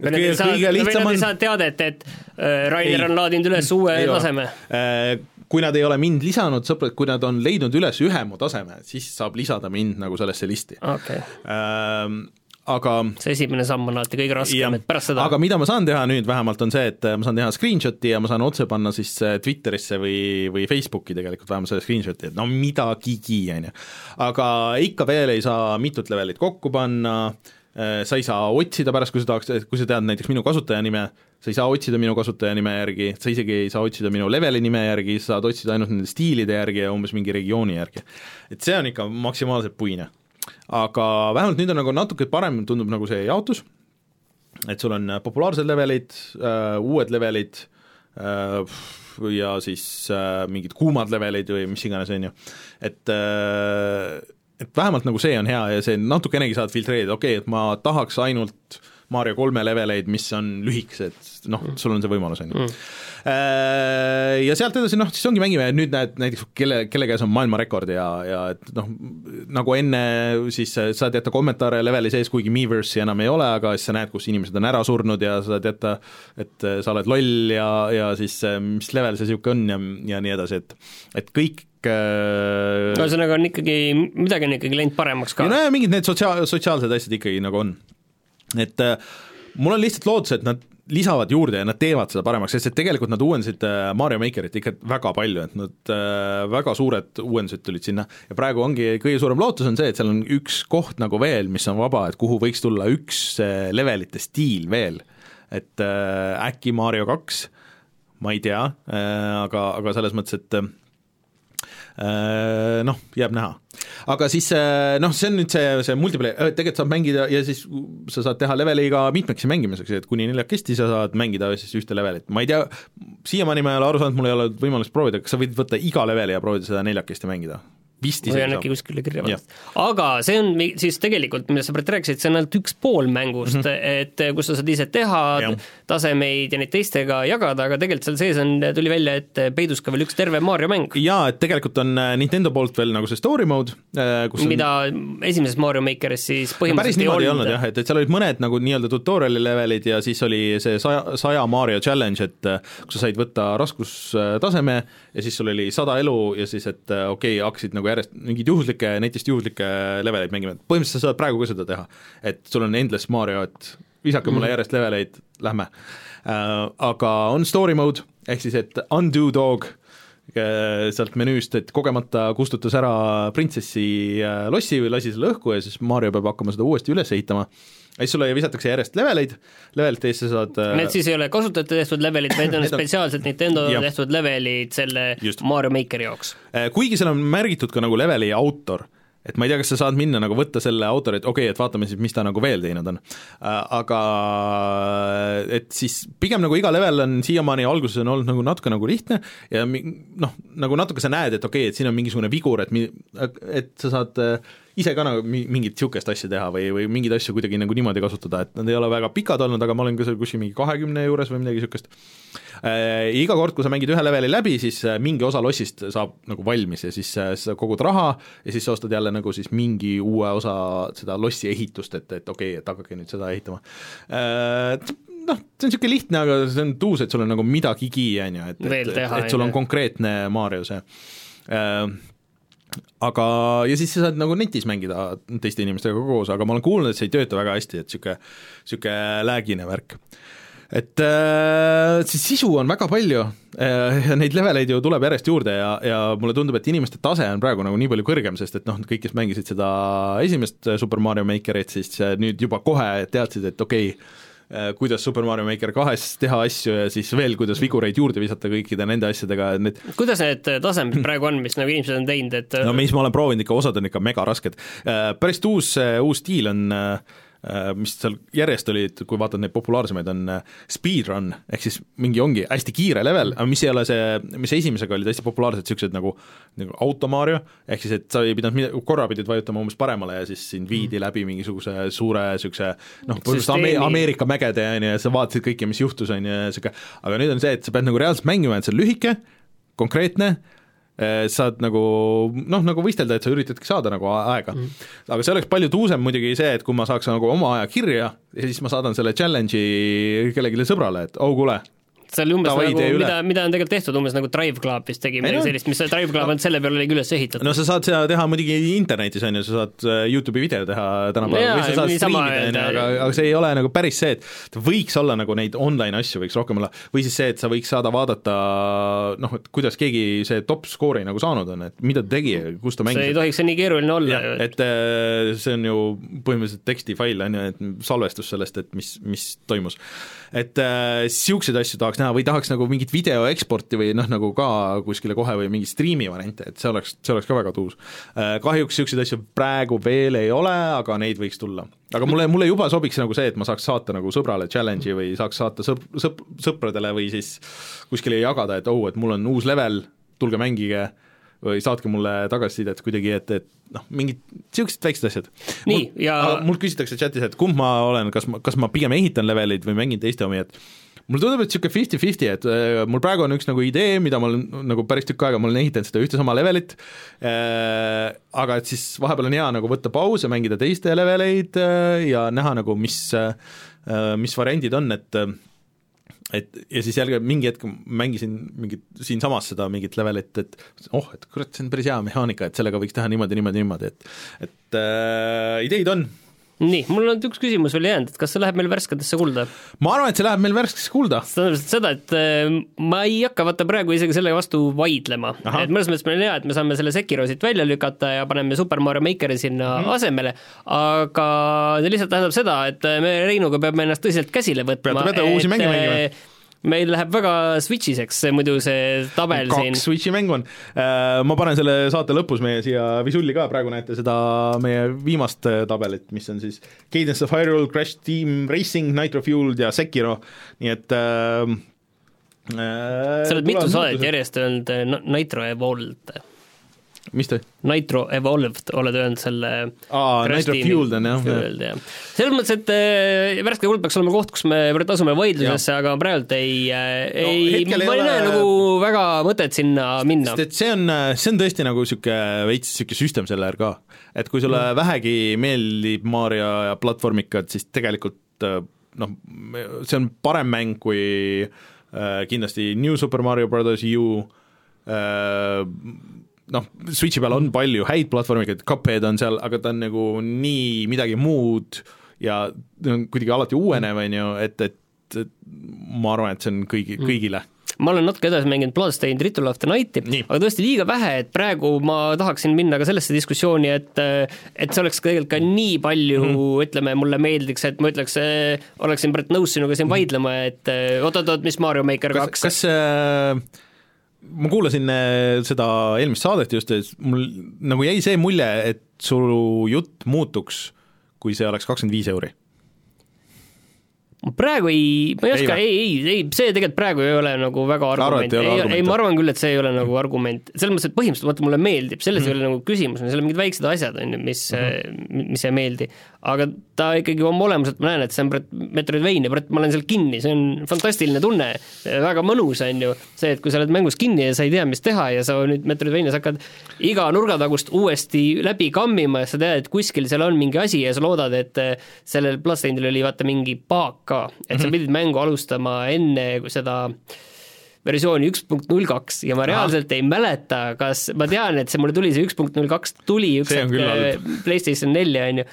kõige, kõige lihtsam on saad teadet, et äh, Rainer ei, on laadinud üles uue taseme äh,. Kui nad ei ole mind lisanud, sõbrad, kui nad on leidnud üles ühe mu taseme, siis saab lisada mind nagu sellesse listi. Okay.. Äh, aga see esimene samm on alati kõige raskem, et pärast seda aga mida ma saan teha nüüd vähemalt, on see, et ma saan teha screenshot'i ja ma saan otse panna siis äh, Twitterisse või, või Facebooki tegelikult vähemalt selle screenshot'i, et no midagigi, on ju. aga ikka veel ei saa mitut levelit kokku panna. äh,, Äh, sa ei saa otsida pärast, kui sa tahaks, kui sa tead näiteks minu kasutajanime, sa ei saa otsida minu kasutajanime järgi, sa isegi ei saa otsida minu leveli nime järgi, sa saad otsida ainult nende stiilide järgi ja umbes mingi regiooni järgi. et see on ikka maksimaalselt puine. aga vähemalt nüüd on nagu natuke parem, tundub nagu see jaotus, et sul on populaarsed levelid äh,, uued levelid äh,, ja siis äh, mingid kuumad levelid või mis iganes, on ju, et äh, et vähemalt nagu see on hea ja see natukenegi saad filtreerida, okei okay,, et ma tahaks ainult Mario kolme leveleid, mis on lühikesed, noh, sul on see võimalus, on ju. Ja sealt edasi noh, siis ongi mängime, nüüd näed näiteks kelle, kelle käes on maailmarekord ja, ja et noh, nagu enne siis saad jätta kommentaare leveli sees, kuigi Miiversi enam ei ole, aga siis sa näed, kus inimesed on ära surnud ja saad jätta, et sa oled loll ja, ja siis mis level see niisugune on ja, ja nii edasi, et et kõik äh, ühesõnaga on ikkagi, midagi on ikkagi läinud paremaks ka. no ja mingid need sotsiaal, sotsiaalsed asjad ikkagi nagu on. Et äh, mul on lihtsalt lootus, et nad lisavad juurde ja nad teevad seda paremaks, sest et tegelikult nad uuendasid äh, Mario Makerit ikka väga palju, et nad äh, väga suured uuendused tulid sinna. Ja praegu ongi kõige suurem lootus on see, et seal on üks koht nagu veel, mis on vaba, et kuhu võiks tulla üks levelite stiil veel, et äkki Mario kaks, ma ei tea, aga, aga selles mõttes, et noh, jääb näha. aga siis äh, noh, see on nüüd see, see multiplayer, äh, tegelikult saab mängida ja siis sa saad teha leveliga mitmekesi mängimiseks, et kuni neljakesti sa saad mängida siis ühte levelit, ma ei tea, siiamaani ma ei ole aru saanud, mul ei ole võimalust proovida, kas sa võid võtta iga leveli ja proovida seda neljakesti mängida? Vist isegi saab. äkki kuskile kirja pandud. aga see on siis tegelikult, millest sa praegu rääkisid, see on ainult üks pool mängust mm, -hmm. et kus sa saad ise teha ja. tasemeid ja neid teistega jagada, aga tegelikult seal sees on, tuli välja, et peidus ka veel üks terve Mario mäng. jaa, et tegelikult on äh, Nintendo poolt veel nagu see story mode, kus mida on... esimeses Mario Makeris siis põhimõtteliselt päris niimoodi ei olnud jah, et, et seal olid mõned nagu nii-öelda tutorial'i levelid ja siis oli see saja, saja Mario challenge, et kus sa said võtta raskustaseme ja siis sul oli sada elu ja siis, et okei okay,, hakkasid nagu järjest mingeid juhuslikke, netist juhuslikke leveleid mängima, et põhimõtteliselt sa saad praegu ka seda teha. et sul on endless Mario, et visake mm. mulle mhm. järjest leveleid, lähme uh,. Aga on story mode, ehk siis et undo dog uh, sealt menüüst, et kogemata kustutas ära printsessi uh, lossi või lasi selle õhku ja siis Mario peab hakkama seda uuesti üles ehitama ja siis sulle visatakse järjest leveleid, levelite eest sa saad äh, Need siis ei ole kasutajate tehtud levelid, vaid on spetsiaalselt Nintendo tehtud levelid selle Just. Mario Makeri jaoks. Äh, kuigi seal on märgitud ka nagu leveli autor et ma ei tea, kas sa saad minna nagu võtta selle autori, et okei okay,, et vaatame siis, mis ta nagu veel teinud on. Äh, aga et siis pigem nagu iga level on siiamaani alguses on olnud nagu natuke nagu lihtne ja noh, nagu natuke sa näed, et okei okay,, et siin on mingisugune vigur, et mi-, et sa saad ise ka nagu mingit niisugust asja teha või, või mingeid asju kuidagi nagu niimoodi kasutada, et nad ei ole väga pikad olnud, aga ma olen ka seal kuskil mingi kahekümne juures või midagi niisugust äh,. Iga kord, kui sa mängid ühe leveli läbi, siis äh, mingi osa lossist saab nagu valmis ja siis äh, sa kogud raha ja siis sa ostad jälle nagu siis mingi uue osa seda lossi ehitust, et, et okei okay,, et hakake nüüd seda ehitama. Äh, noh, see on niisugune lihtne, aga see on tuus, et sul on nagu midagigi, on ju, et, et, et, et sul on konkreetne Mario see. Äh, aga, ja siis sa saad nagu netis mängida teiste inimestega koos, aga ma olen kuulnud, et see ei tööta väga hästi, et niisugune, niisugune läägine värk. Et äh, siis sisu on väga palju äh, ja neid leveleid ju tuleb järjest juurde ja, ja mulle tundub, et inimeste tase on praegu nagu nii palju kõrgem, sest et noh, kõik, kes mängisid seda esimest Super Mario Makerit, siis nüüd juba kohe teadsid, et okei okay,, Äh, kuidas Super Mario Maker kahes teha asju ja siis veel, kuidas vigureid juurde visata kõikide nende asjadega, et need kuidas need tasemed praegu on, mis nagu inimesed on teinud, et no mis ma olen proovinud ikka, osad on ikka mega rasked. Äh, päris uus, uus stiil on äh, Äh, mis seal järjest olid, kui vaatad neid populaarsemaid, on äh, speedrun, ehk siis mingi ongi hästi kiire level, aga mis ei ole see, mis esimesega olid hästi populaarsed, niisugused nagu, nagu auto Mario, ehk siis et sa ei pidanud mida, korra pidid vajutama umbes paremale ja siis sind viidi mm. läbi mingisuguse suure niisuguse noh, põhimõtteliselt Ame Ameerika mägede, on ju, ja sa vaatasid kõike, mis juhtus, on ju, ja niisugune, aga nüüd on see, et sa pead nagu reaalselt mängima, et see on lühike, konkreetne, Äh, saad nagu noh, nagu võistelda, et sa üritadki saada nagu aega. Mm.. aga see oleks palju tuusem muidugi see, et kui ma saaks nagu oma aja kirja ja siis ma saadan selle challenge'i kellelegi sõbrale, et oh kuule, seal umbes Davai, nagu, mida, mida on tegelikult tehtud, umbes nagu Drive Club vist tegi midagi sellist, mis see Drive Club on, selle peale oligi üles ehitatud. no sa saad seda teha muidugi internetis, on ju, sa saad äh, YouTube'i video teha tänapäeval või sa saad striimida, on ju, aga, aga see ei ole nagu päris see, et võiks olla nagu neid online asju võiks rohkem olla, või siis see, et sa võiks saada vaadata noh, et kuidas keegi see top skoori nagu saanud on, et mida ta tegi, kus ta mängis. see ei tohiks see nii keeruline olla ju. et äh, see on ju põhimõtteliselt tekstifail, on ju, et salvestus sellest, et mis, mis toimus. et niisuguseid äh, asju tahaks näha või tahaks nagu mingit video eksporti või noh, nagu ka kuskile kohe või mingi striimi variante, et see oleks, see oleks ka väga tuus. Äh, kahjuks niisuguseid asju praegu veel ei ole, aga neid võiks tulla. aga mulle, mulle juba sobiks nagu see, et ma saaks saata nagu sõbrale challenge'i või saaks saata sõp-, sõp-, sõpradele või siis kuskile jagada, et oh, et mul on uus level, tulge mängige, või saatke mulle tagasisidet kuidagi, et, et noh, mingid niisugused väiksed asjad. nii, ja mul küsitakse chatis, et kumb ma olen, kas ma, kas ma pigem ehitan leveleid või mängin teiste omi, et mulle tundub, et niisugune fifty-fifty, et äh, mul praegu on üks nagu idee, mida ma olen nagu päris tükk aega, ma olen ehitanud seda ühte sama levelit äh,, aga et siis vahepeal on hea nagu võtta pause, mängida teiste leveleid äh, ja näha nagu, mis äh,, mis variandid on, et äh, et ja siis jälle mingi hetk mängisin mingit, siinsamas seda mingit levelit, et oh, et kurat, see on päris hea mehaanika, et sellega võiks teha niimoodi, niimoodi, niimoodi, et et äh, ideid on nii, mul on üks küsimus veel jäänud, et kas see läheb meil värsketesse kulda? ma arvan, et see läheb meil värskesse kulda. see tähendab seda, et äh, ma ei hakka vaata praegu isegi selle vastu vaidlema, et mõnes mõttes meil on hea, et me saame selle Sekiro siit välja lükata ja paneme Super Mario Makeri sinna mm asemele, aga see lihtsalt tähendab seda, et me Reinuga peame ennast tõsiselt käsile võtma. peate, peate uusi mänge mängima meil läheb väga switch'iseks muidu see tabel kaks siin. kaks switch'i mängu on. Äh, ma panen selle saate lõpus meie siia visulli ka, praegu näete seda meie viimast äh, tabelit, mis on siis Cadence of Hyrule, Crash Team Racing, Nitro Fueled ja Sekiro, nii et äh, äh sa oled mitu saadet järjest öelnud Nitro Evolved mis ta? Nitro Evolved oled öelnud selle aa, Nitro Fueled on jah. jah. selles mõttes, et äh, värske kuld peaks olema koht, kus me asume vaidlusesse, aga praegult ei äh,, ei no,, ma ei näe nagu väga mõtet sinna minna. sest et see on, see on tõesti nagu niisugune veits niisugune system seller ka. et kui sulle mm. vähegi meeldib Mario ja platvormikad, siis tegelikult noh, see on parem mäng kui äh, kindlasti New Super Mario Brothers U äh,, noh, Switchi peal on palju häid platvormikaid, Cuphead on seal, aga ta on nagu nii midagi muud ja kuidagi alati uuenev, on ju, et, et, et ma arvan, et see on kõigi, mm. kõigile ma olen natuke edasi mänginud Bloodstained Ritual of the Night'i, aga tõesti liiga vähe, et praegu ma tahaksin minna ka sellesse diskussiooni, et et see oleks tegelikult ka nii palju mm, -hmm. ütleme, mulle meeldiks, et ma ütleks, oleksin praegu nõus sinuga siin vaidlema, et oot-oot-oot, mis Mario Maker kaks kas, kas äh ma kuulasin äh, seda eelmist saadet just, mul nagu jäi see mulje, et su jutt muutuks, kui see oleks kakskümmend viis euri praegu ei, ma ei oska, ei, ei, ei, see tegelikult praegu ei ole nagu väga argument, ei, ei, ei, ma arvan küll, et see ei ole nagu argument, selles mõttes, et põhimõtteliselt vaata, mulle meeldib, selles mm -hmm. ei ole nagu küsimus, seal on mingid väiksed asjad, on ju, mis mm, -hmm. mis ei meeldi. Aga ta ikkagi oma olemuselt, ma näen, et see on Metroidvania, ma olen seal kinni, see on fantastiline tunne, väga mõnus, on ju, see, et kui sa oled mängus kinni ja sa ei tea, mis teha ja sa nüüd Metroidvanias hakkad iga nurgatagust uuesti läbi kammima ja sa tead, et kuskil seal on mingi asi ja sa loodad, et sellel Bloodstainedil oli vaata mingi paak ka, et sa mhm. pidid mängu alustama enne seda versiooni üks punkt null kaks ja ma reaalselt Aha. ei mäleta, kas, ma tean, et see mulle tuli, see üks punkt null kaks tuli üks hetk äh, PlayStation nelja, on ju,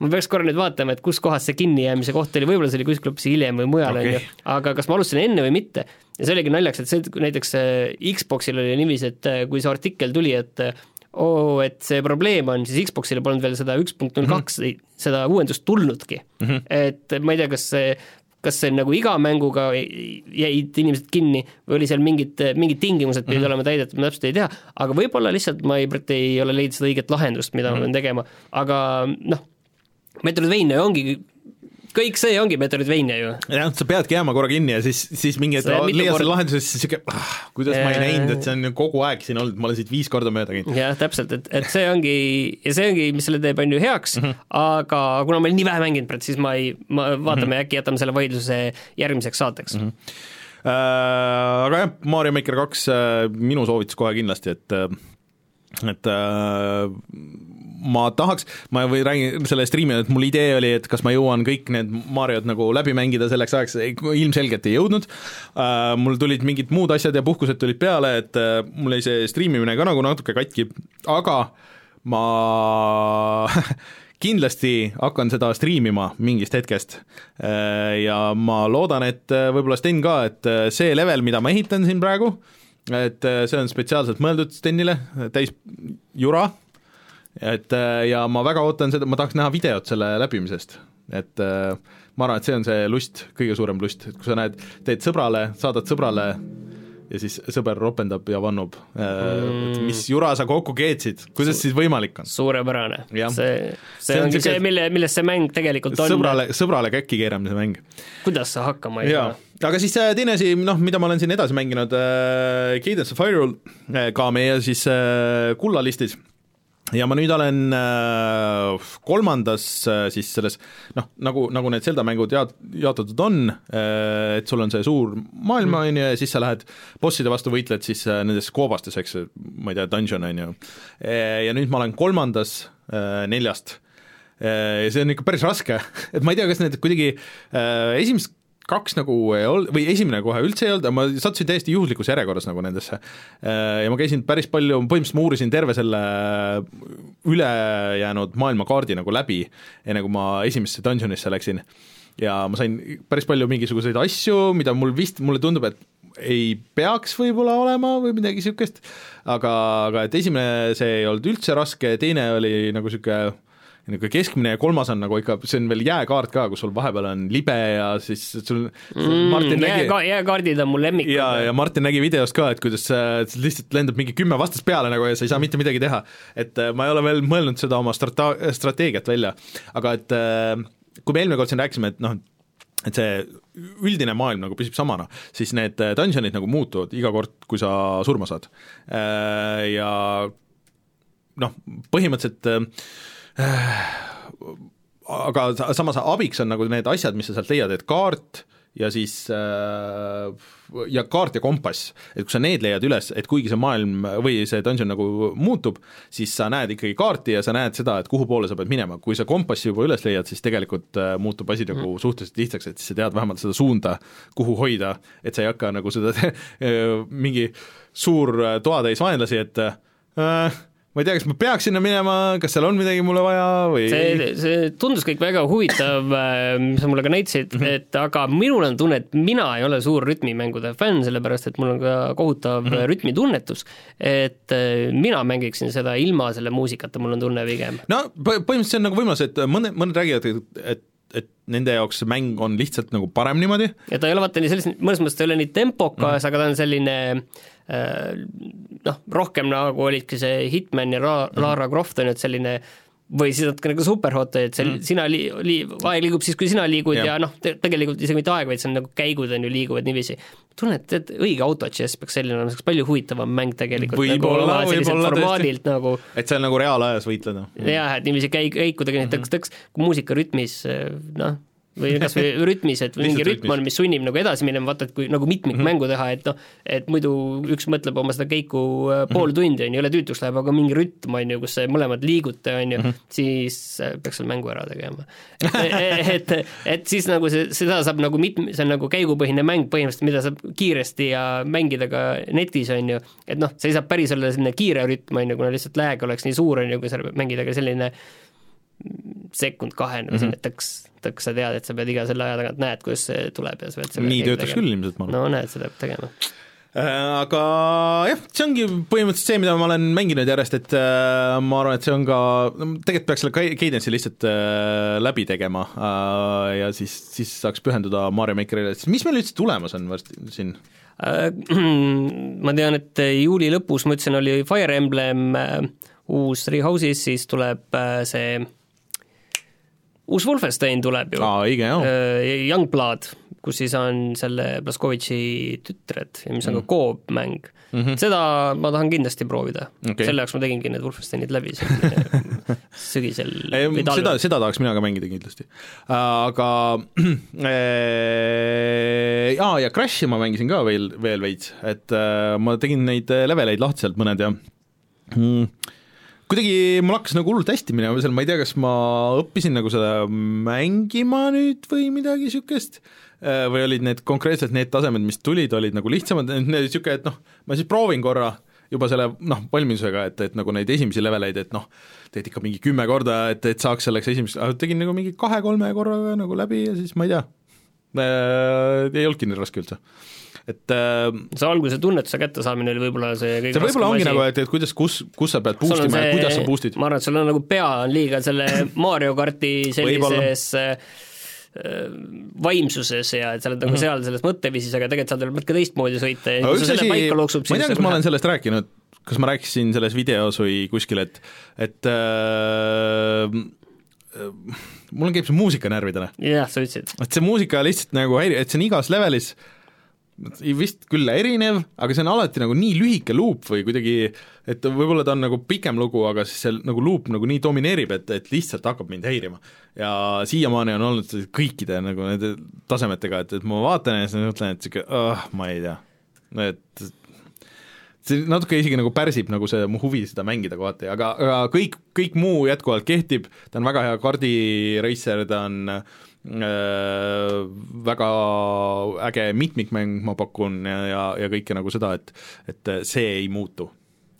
ma peaks korra nüüd vaatama, et kus kohas see kinnijäämise koht oli, võib-olla see oli kuskil hoopis hiljem või mujal, on ju, aga kas ma alustasin enne või mitte. ja see oligi naljakas, et see näiteks äh, Xboxil oli niiviisi, et äh, kui see artikkel tuli, et oo oh,, et see probleem on, siis Xboxile polnud veel seda üks punkt null kaks, mhm. seda uuendust tulnudki mm. -hmm. et ma ei tea, kas see kas see on nagu iga mänguga jäid inimesed kinni või oli seal mingid, mingid tingimused pidid mm -hmm. olema täidetud, ma täpselt ei tea, aga võib-olla lihtsalt ma ei, ei ole leidnud seda õiget lahendust, mida mm -hmm. ma pean tegema, aga noh, Metroidvania ongi kõik see ongi Metroidvania ju. jah, sa peadki jääma korra kinni ja siis, siis mingi hetk leiad selle lahenduse, siis sihuke ah, kuidas ja, ma ei näinud, et see on ju kogu aeg siin olnud, ma olen siit viis korda mööda käinud. jah, täpselt, et, et see ongi, ja see ongi, mis selle teeb, on ju heaks mm, -hmm. aga kuna ma olen nii vähe mänginud, siis ma ei, ma vaatame mm -hmm. äkki jätame selle vaidluse järgmiseks saateks mm. -hmm. Äh, aga jah, Mario Maker kaks äh, minu soovitus kohe kindlasti, et et äh, ma tahaks, ma või räägin selle striimi, et mul idee oli, et kas ma jõuan kõik need Mariod nagu läbi mängida selleks ajaks, ilmselgelt ei jõudnud. Uh,, mul tulid mingid muud asjad ja puhkused tulid peale, et uh, mul jäi see striimimine ka nagu natuke katki, aga ma kindlasti hakkan seda striimima mingist hetkest. Uh, ja ma loodan, et võib-olla Sten ka, et see level, mida ma ehitan siin praegu, et see on spetsiaalselt mõeldud Stenile, täis jura et äh, ja ma väga ootan seda, ma tahaks näha videot selle läbimisest, et äh, ma arvan, et see on see lust, kõige suurem lust, et kui sa näed, teed sõbrale, saadad sõbrale ja siis sõber ropendab ja vannub mm., et mis jura sa kokku keetsid, kuidas Su siis võimalik on? suurepärane. See, see, See on ongi see, mille, milles see mäng tegelikult on. sõbrale, sõbrale käkki keeramise mäng. kuidas sa hakkama ei saa?, aga siis äh, teine asi, noh, mida ma olen siin edasi mänginud äh,, Cadence of Hyrule äh, ka meie siis äh, kullalistis ja ma nüüd olen äh, kolmandas äh, siis selles noh, nagu, nagu need Zelda mängud jaot-, jaotatud on äh,, et sul on see suur maailm, on ju, ja siis sa lähed bosside vastu võitled siis nendes koobastes, eks ma ei tea, dungeon on ju. ja nüüd ma olen kolmandas neljast. Ja see on ikka päris raske, et ma ei tea, kas need kuidagi äh, esimest kaks nagu ei olnud, või esimene kohe üldse ei olnud, aga ma sattusin täiesti juhuslikus järjekorras nagu nendesse. ja ma käisin päris palju, põhimõtteliselt ma uurisin terve selle ülejäänud maailmakaardi nagu läbi, enne kui ma esimesse dungeonisse läksin. ja ma sain päris palju mingisuguseid asju, mida mul vist, mulle tundub, et ei peaks võib-olla olema või midagi niisugust, aga, aga et esimene, see ei olnud üldse raske, teine oli nagu niisugune niisugune keskmine ja kolmas on nagu ikka, see on veel jääkaart ka, kus sul vahepeal on libe ja siis sul mm, Martin nägi jääka-, jääkaardid on mu lemmikud. ja, ja Martin nägi videost ka, et kuidas lihtsalt lendab mingi kümme vastast peale nagu ja sa ei saa mitte midagi teha. et äh, ma ei ole veel mõelnud seda oma strata-, strateegiat välja, aga et äh, kui me eelmine kord siin rääkisime, et noh, et see üldine maailm nagu püsib samana, siis need äh, dungeonid nagu muutuvad iga kord, kui sa surma saad. Ja noh, põhimõtteliselt aga sa- samas abiks on nagu need asjad, mis sa sealt leiad, et kaart ja siis äh, ja kaart ja kompass, et kui sa need leiad üles, et kuigi see maailm või see dungeon nagu muutub, siis sa näed ikkagi kaarti ja sa näed seda, et kuhu poole sa pead minema, kui sa kompassi juba üles leiad, siis tegelikult äh, muutub asi nagu suhteliselt lihtsaks, et siis sa tead vähemalt seda suunda, kuhu hoida, et sa ei hakka nagu seda mingi suur äh, toatäis vaenlasi, et äh, ma ei tea, kas ma peaks sinna minema, kas seal on midagi mulle vaja või see, see tundus kõik väga huvitav, mis sa mulle ka näitasid mm. -hmm. et aga minul on tunne, et mina ei ole suur rütmimängude fänn, sellepärast et mul on ka kohutav mm. -hmm. rütmitunnetus, et äh, mina mängiksin seda ilma selle muusikata, mul on tunne pigem. no põ- põhimõtteliselt see on nagu võimalus, et mõned, mõned räägivad, et, et nende jaoks see mäng on lihtsalt nagu parem niimoodi, ja ta ei ole vaata nii selles, mõnes mõttes ta ei ole nii tempokas Mhm. mm, -hmm. aga ta on selline äh, noh, rohkem nagu olidki see Hitman ja Ra-, Mhm. Lara Croft on ju, et selline või siis natuke nagu Superhot, et see mm. sina li-, li-, aeg liigub siis, kui sina liigud ja, ja noh te,, tegelikult isegi mitte aeg, vaid see on nagu käigud on ju, liiguvad niiviisi. tunnen, et tead, õige auto chess peaks selline olema, see oleks palju huvitavam mäng tegelikult. Võib-olla, nagu, võib-olla formaadilt nagu et seal nagu reaalajas võitleda. jah, et niiviisi käi-, käikudega Mhm. nii tõks-tõks, kui muusika rütmis noh, või kas või rütmis, et mingi rütm on, mis sunnib nagu edasi minema, vaata et kui nagu mitmikmängu teha, et noh, et muidu üks mõtleb oma seda keiku äh, pool tundi, on ju, jõle tüütuks läheb, aga mingi rütm, on ju, kus mõlemad liigute, on ju, siis äh, peaks selle mängu ära tegema. et, et siis nagu see, seda saab nagu mit-, see on nagu käigupõhine mäng põhimõtteliselt, mida saab kiiresti ja mängida ka netis, on ju, et noh, see ei saa päris olla selline kiire rütm, on ju, kuna lihtsalt lag oleks nii suur, on ju, kui sa mängid, aga selline sekund-kahene või selline tõks, tõks, sa tead, et sa pead iga selle aja tagant näed, kuidas see tuleb ja sa pead nii töötaks tegema. küll ilmselt, ma arvan. no näed, seda peab tegema. aga jah, see ongi põhimõtteliselt see, mida ma olen mänginud järjest, et äh, ma arvan, et see on ka, tegelikult peaks selle ca- cadence'i lihtsalt äh, läbi tegema äh, ja siis, siis saaks pühenduda Mario Makerile, siis mis meil üldse tulemas on varsti siin? Äh, ma tean, et juuli lõpus, ma ütlesin, oli Fire Emblem äh, uus Three Houses, siis tuleb äh, see uus Wolfenstein tuleb ju äh, Youngblood, kus siis on selle Blaskovitši tütred ja mis on ka koopmäng mm. -hmm. seda ma tahan kindlasti proovida okay., selle jaoks ma tegingi need Wolfensteinid läbi sügisel või seda, talvel. seda tahaks mina ka mängida kindlasti. aga äh, aa, ja Crashi ma mängisin ka veel, veel veits, et äh, ma tegin neid äh, leveleid lahti sealt mõned ja mm, kuidagi mul hakkas nagu hullult hästi minema seal, ma ei tea, kas ma õppisin nagu seda mängima nüüd või midagi niisugust, või olid need konkreetselt need tasemed, mis tulid, olid nagu lihtsamad, niisugune, et noh, ma siis proovin korra juba selle noh, valmidusega, et, et nagu neid esimesi leveleid, et noh, teed ikka mingi kümme korda, et, et saaks selleks esimeseks, tegin nagu mingi kahe-kolme korraga nagu läbi ja siis ma ei tea. äh,, ei olnudki nii raske üldse. et äh, see alguse tunnetuse kättesaamine oli võib-olla see kõige see võib-olla ongi raskem nagu, asi. et, et kuidas, kus, kus sa pead boost ima ja kuidas sa boost'id. ma arvan, et sul on nagu pea on liiga selle Mario karti sellises äh, vaimsuses ja et sa oled nagu mm -hmm. seal selles mõtteviisis, aga tegelikult sa tuleb ka teistmoodi sõita ja kui sa selle asi, paika ma loksub, ei tea, siis kas ma olen sellest rääkinud, kas ma rääkisin selles videos või kuskil, et, et äh, äh, mul käib see muusika närvidele jah, sa ütlesid. et see muusika lihtsalt nagu häiri-, et see on igas levelis vist küll erinev, aga see on alati nagu nii lühike luup või kuidagi, et võib-olla ta on nagu pikem lugu, aga siis see nagu luup nagu nii domineerib, et, et lihtsalt hakkab mind häirima. ja siiamaani on olnud kõikide nagu nende tasemetega, et, et ma vaatan ja siis mõtlen, et sihuke, ma ei tea, et see natuke isegi nagu pärsib nagu see mu huvi seda mängida kohati, aga, aga kõik, kõik muu jätkuvalt kehtib, ta on väga hea kaardireiser, ta on äh, väga äge mitmikmäng, ma pakun, ja, ja, ja kõike nagu seda, et et see ei muutu.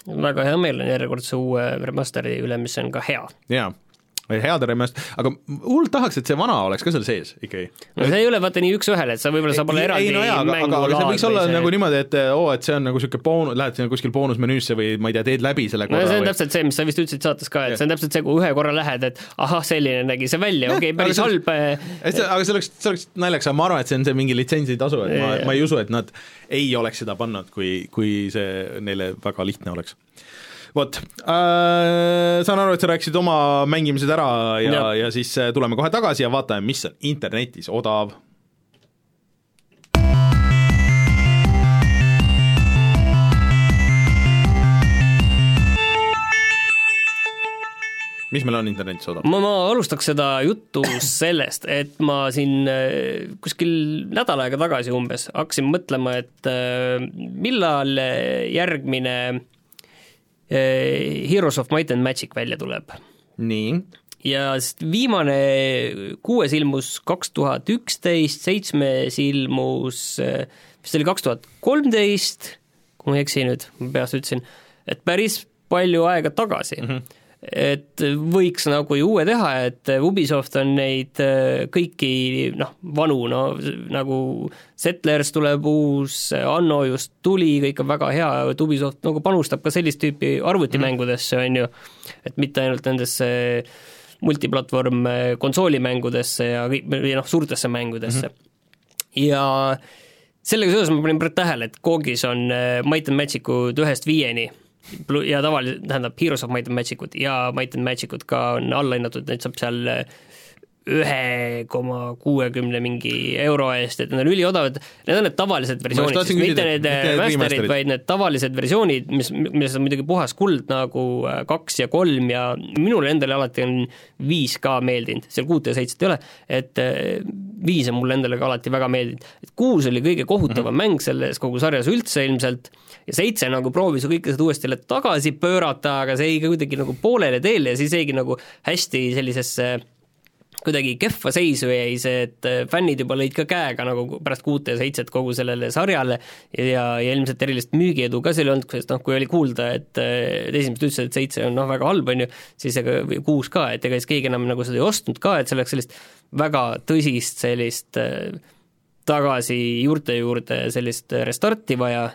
väga hea meel on järjekordse uue remaster'i üle, mis on ka hea. jaa head remast-, aga hullult tahaks, et see vana oleks ka seal sees ikkagi. no see ei ole vaata nii üks-ühele, et sa võib-olla saab olla eraldi ei no jaa, aga, aga, aga see võiks olla see... nagu niimoodi, et oo, et see on nagu niisugune boon-, lähed sinna kuskil boonusmenüüsse või ma ei tea, teed läbi selle korra no see on või... täpselt see, mis sa vist ütlesid saates ka, et ja. see on täpselt see, kui ühe korra lähed, et ahah, selline nägi see välja, okei okay,, päris halb äh, aga see oleks, see oleks naljakas, aga ma arvan, et see on see mingi litsentsitasu, et ma, ma ei usu, et nad ei oleks seda pannud, kui, kui see neile väga lihtne oleks vot äh,, saan aru, et sa rääkisid oma mängimised ära ja, ja., ja siis äh, tuleme kohe tagasi ja vaatame, mis on internetis odav. mis meil on internetis odav? ma, ma alustaks seda juttu sellest, et ma siin äh, kuskil nädal aega tagasi umbes hakkasin mõtlema, et äh, millal järgmine Heroes of Might and Magic välja tuleb. nii? ja viimane kuues ilmus kaks tuhat üksteist, seitsmes ilmus vist oli kaks tuhat kolmteist, kui ma ei eksi nüüd, ma peast ütlesin, et päris palju aega tagasi mm. -hmm et võiks nagu ju uue teha, et Ubisoft on neid äh, kõiki noh, vanu, no nagu Settlers tuleb uus, Anno just tuli, kõik on väga hea, et Ubisoft nagu panustab ka sellist tüüpi arvutimängudesse, on ju, et mitte ainult nendesse multiplatvorm konsoolimängudesse ja kõik, või noh, suurtesse mängudesse mm. -hmm. ja sellega seoses ma panin praegu tähele, et Koogis on äh, Might and Magicud ühest viieni ja tavaliselt, tähendab, Heroes of Might and Magic ut ja Might and Magic ut ka on alla hinnatud, neid saab seal ühe koma kuuekümne mingi euro eest, et need on üliodavad, need on need tavalised versioonid, mitte need master'id, vaid need tavalised versioonid, mis, milles on muidugi puhas kuld nagu äh, kaks ja kolm ja minule endale alati on viis ka meeldinud, seal kuute ja seitset ei ole, et äh, viis on mulle endale ka alati väga meeldinud. et kuus oli kõige kohutavam mm -hmm. mäng selles kogu sarjas üldse ilmselt ja seitse nagu proovis kõike seda uuesti tagasi pöörata, aga see jäi ka kuidagi nagu poolele teele ja siis jäigi nagu hästi sellisesse kuidagi kehva seisu jäi see, et äh, fännid juba lõid ka käega nagu pärast kuute ja seitset kogu sellele sarjale ja, ja ilmselt erilist müügiedu ka seal ei olnud, sest noh, kui oli kuulda, et äh, esimesed ütlesid, et seitse on noh, väga halb, on ju, siis ega kuus ka, et ega siis keegi enam nagu seda ei ostnud ka, et see oleks sellist väga tõsist sellist äh, tagasi juurte juurde sellist restarti vaja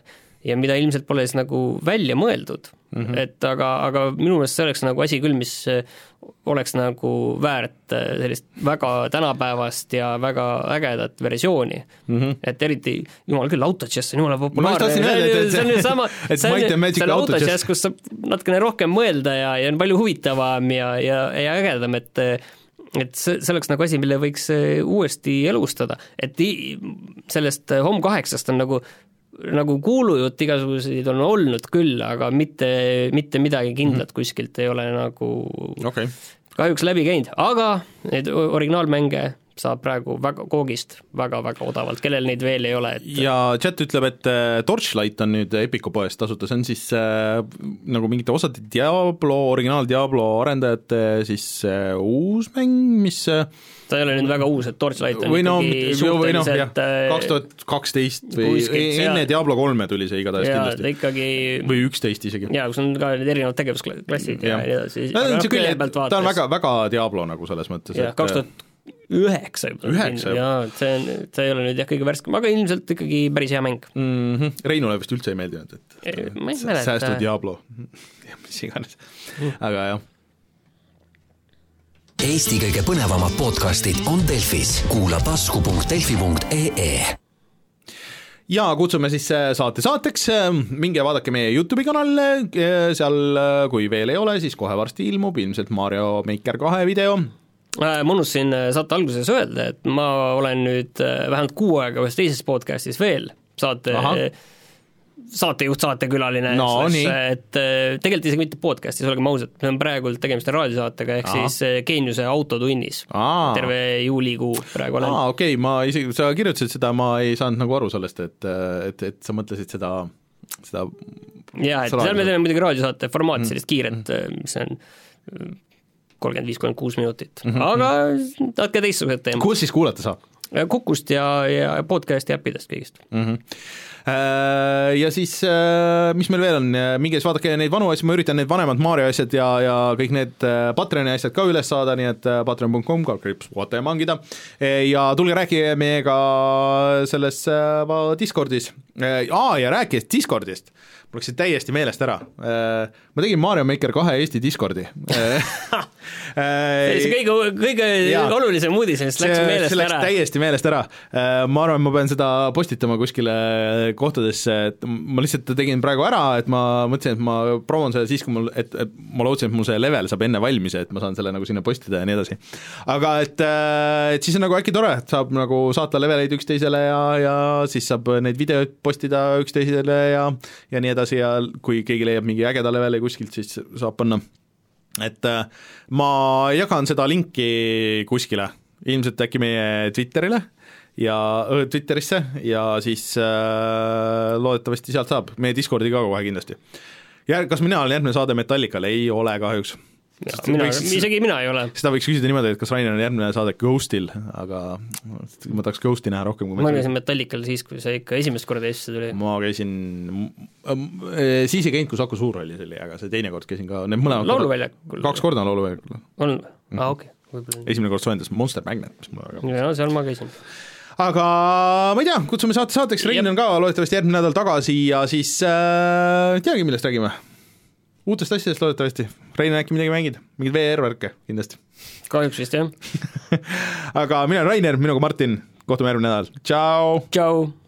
ja mida ilmselt pole siis nagu välja mõeldud mm, -hmm. et aga, aga minu meelest see oleks nagu asi küll, mis oleks nagu väärt sellist väga tänapäevast ja väga ägedat versiooni mm. -hmm. et eriti, jumal küll, autochess on jumala populaarne, see on ju sama, see on, on autochess, kus saab natukene rohkem mõelda ja, ja on palju huvitavam ja, ja, ja ägedam, et et see, see oleks nagu asi, mille võiks uuesti elustada, et sellest Home8-st on nagu nagu kuulujutt igasuguseid on olnud küll, aga mitte, mitte midagi kindlat mm -hmm. kuskilt ei ole nagu okay. kahjuks läbi käinud, aga neid originaalmänge saab praegu väga, koogist väga-väga odavalt, kellel neid veel ei ole, et ja chat ütleb, et äh, Torchlight on nüüd Epiku poes tasuta, see on siis äh, nagu mingite osade Diablo, originaal Diablo arendajate siis äh, uus mäng, mis äh, ta ei ole nüüd väga uus, et Torchlight on või no, või noh, jah, äh, kaks tuhat kaksteist või enne Diablo kolme tuli see igatahes kindlasti. ikkagi või üksteist isegi. jaa, kus on ka need erinevad tegevusklassid ja, ja nii edasi. no ta on niisugune, ta on väga, väga Diablo nagu selles mõttes. jah, kaks tuhat üheksa juba. üheksa juba? jaa, et see on, see ei ole nüüd jah, kõige värskem, aga ilmselt ikkagi päris hea mäng mm. -hmm. Reinule vist üldse ei meeldinud, et ei, säästu Diablo, mis iganes, aga jah Eesti kõige põnevamad podcastid on Delfis, kuula tasku.delfi.ee ja kutsume siis äh, saate saateks, minge vaadake meie Youtube'i kanal, seal äh, kui veel ei ole, siis kohe varsti ilmub ilmselt Mario Maker kahe video, Äh, ma unustasin äh, saate alguses öelda, et ma olen nüüd äh, vähemalt kuu aega ühes teises podcastis veel saate, saatejuht, saatekülaline No et tegelikult isegi mitte podcastis, olgem ausad, meil on praegu tegemist raadiosaatega, ehk Ahah. siis Geeniuse autotunnis. Aa. terve juulikuu praegu olen. aa okei okay,, ma isegi, sa kirjutasid seda, ma ei saanud nagu aru sellest, et, et, et sa mõtlesid seda, seda jah, et seal me teeme muidugi raadiosaate formaati, Mm. sellist kiiret, mis on kolmkümmend viis, kolmkümmend kuus minutit mm, Mhm, -hmm. aga natuke teistsugused teemad. kus siis kuulata saab? Kukust ja, ja podcast'i äppidest kõigist. mm. -hmm. Ja siis, äh, mis meil veel on, minge siis vaadake neid vanu asju, ma üritan need vanemad Mario asjad ja, ja kõik need äh, Patreoni asjad ka üles saada, nii et patreon.com, kriips, puhata ja mangida. ja tulge rääkige meiega selles Discordis. aa, ja rääkides Discordist, mul läks see täiesti meelest ära. ma tegin Mario Maker kahe Eesti Discordi. see kõige, kõige Jaa. olulisem uudis, mis läks meelest see läks ära. täiesti meelest ära. ma arvan, ma pean seda postitama kuskile kohtadesse, et ma lihtsalt tegin praegu ära, et ma mõtlesin, et ma promon selle siis, kui mul, et, et ma lootsin, et mul see level saab enne valmis ja et ma saan selle nagu sinna postida ja nii edasi. aga et, et siis on nagu äkki tore, et saab nagu saata leveleid üksteisele ja, ja siis saab neid videoid postida üksteisele ja ja nii edasi ja kui keegi leiab mingi ägeda leveli kuskilt, siis saab panna et äh, ma jagan seda linki kuskile, ilmselt äkki meie Twitterile ja öö, Twitterisse ja siis äh, loodetavasti sealt saab, meie Discordi ka kohe kindlasti. ja kas mina olen järgmine saade Metallicale, ei ole kahjuks. mina, isegi mina ei ole. seda võiks küsida niimoodi, et kas Rainer on järgmine saade Ghostil, aga ma tahaks Ghosti näha rohkem kui ma käisin Metallical siis, kui see ikka esimest korda Eestisse tuli. ma käisin, siis ei käinud, kui Saku Suurhallis oli, aga see teine kord käisin ka, need mõlemad lauluväljakul. kaks korda on lauluväljakul. on, aa okei, võib-olla. esimene kord soojendas Monster Magnet, mis mulle väga no seal ma käisin. aga ma ei tea, kutsume saate saateks, Rein on ka loodetavasti järgmine nädal tagasi ja siis äh, teagi, millest räägime. Uutest asjadest loodetavasti, Rein on äkki midagi mängida, mingeid VR-värke kindlasti. kahjuks vist jah. aga mina olen Rainer, minuga Martin, kohtume järgmine nädal, tšau! tšau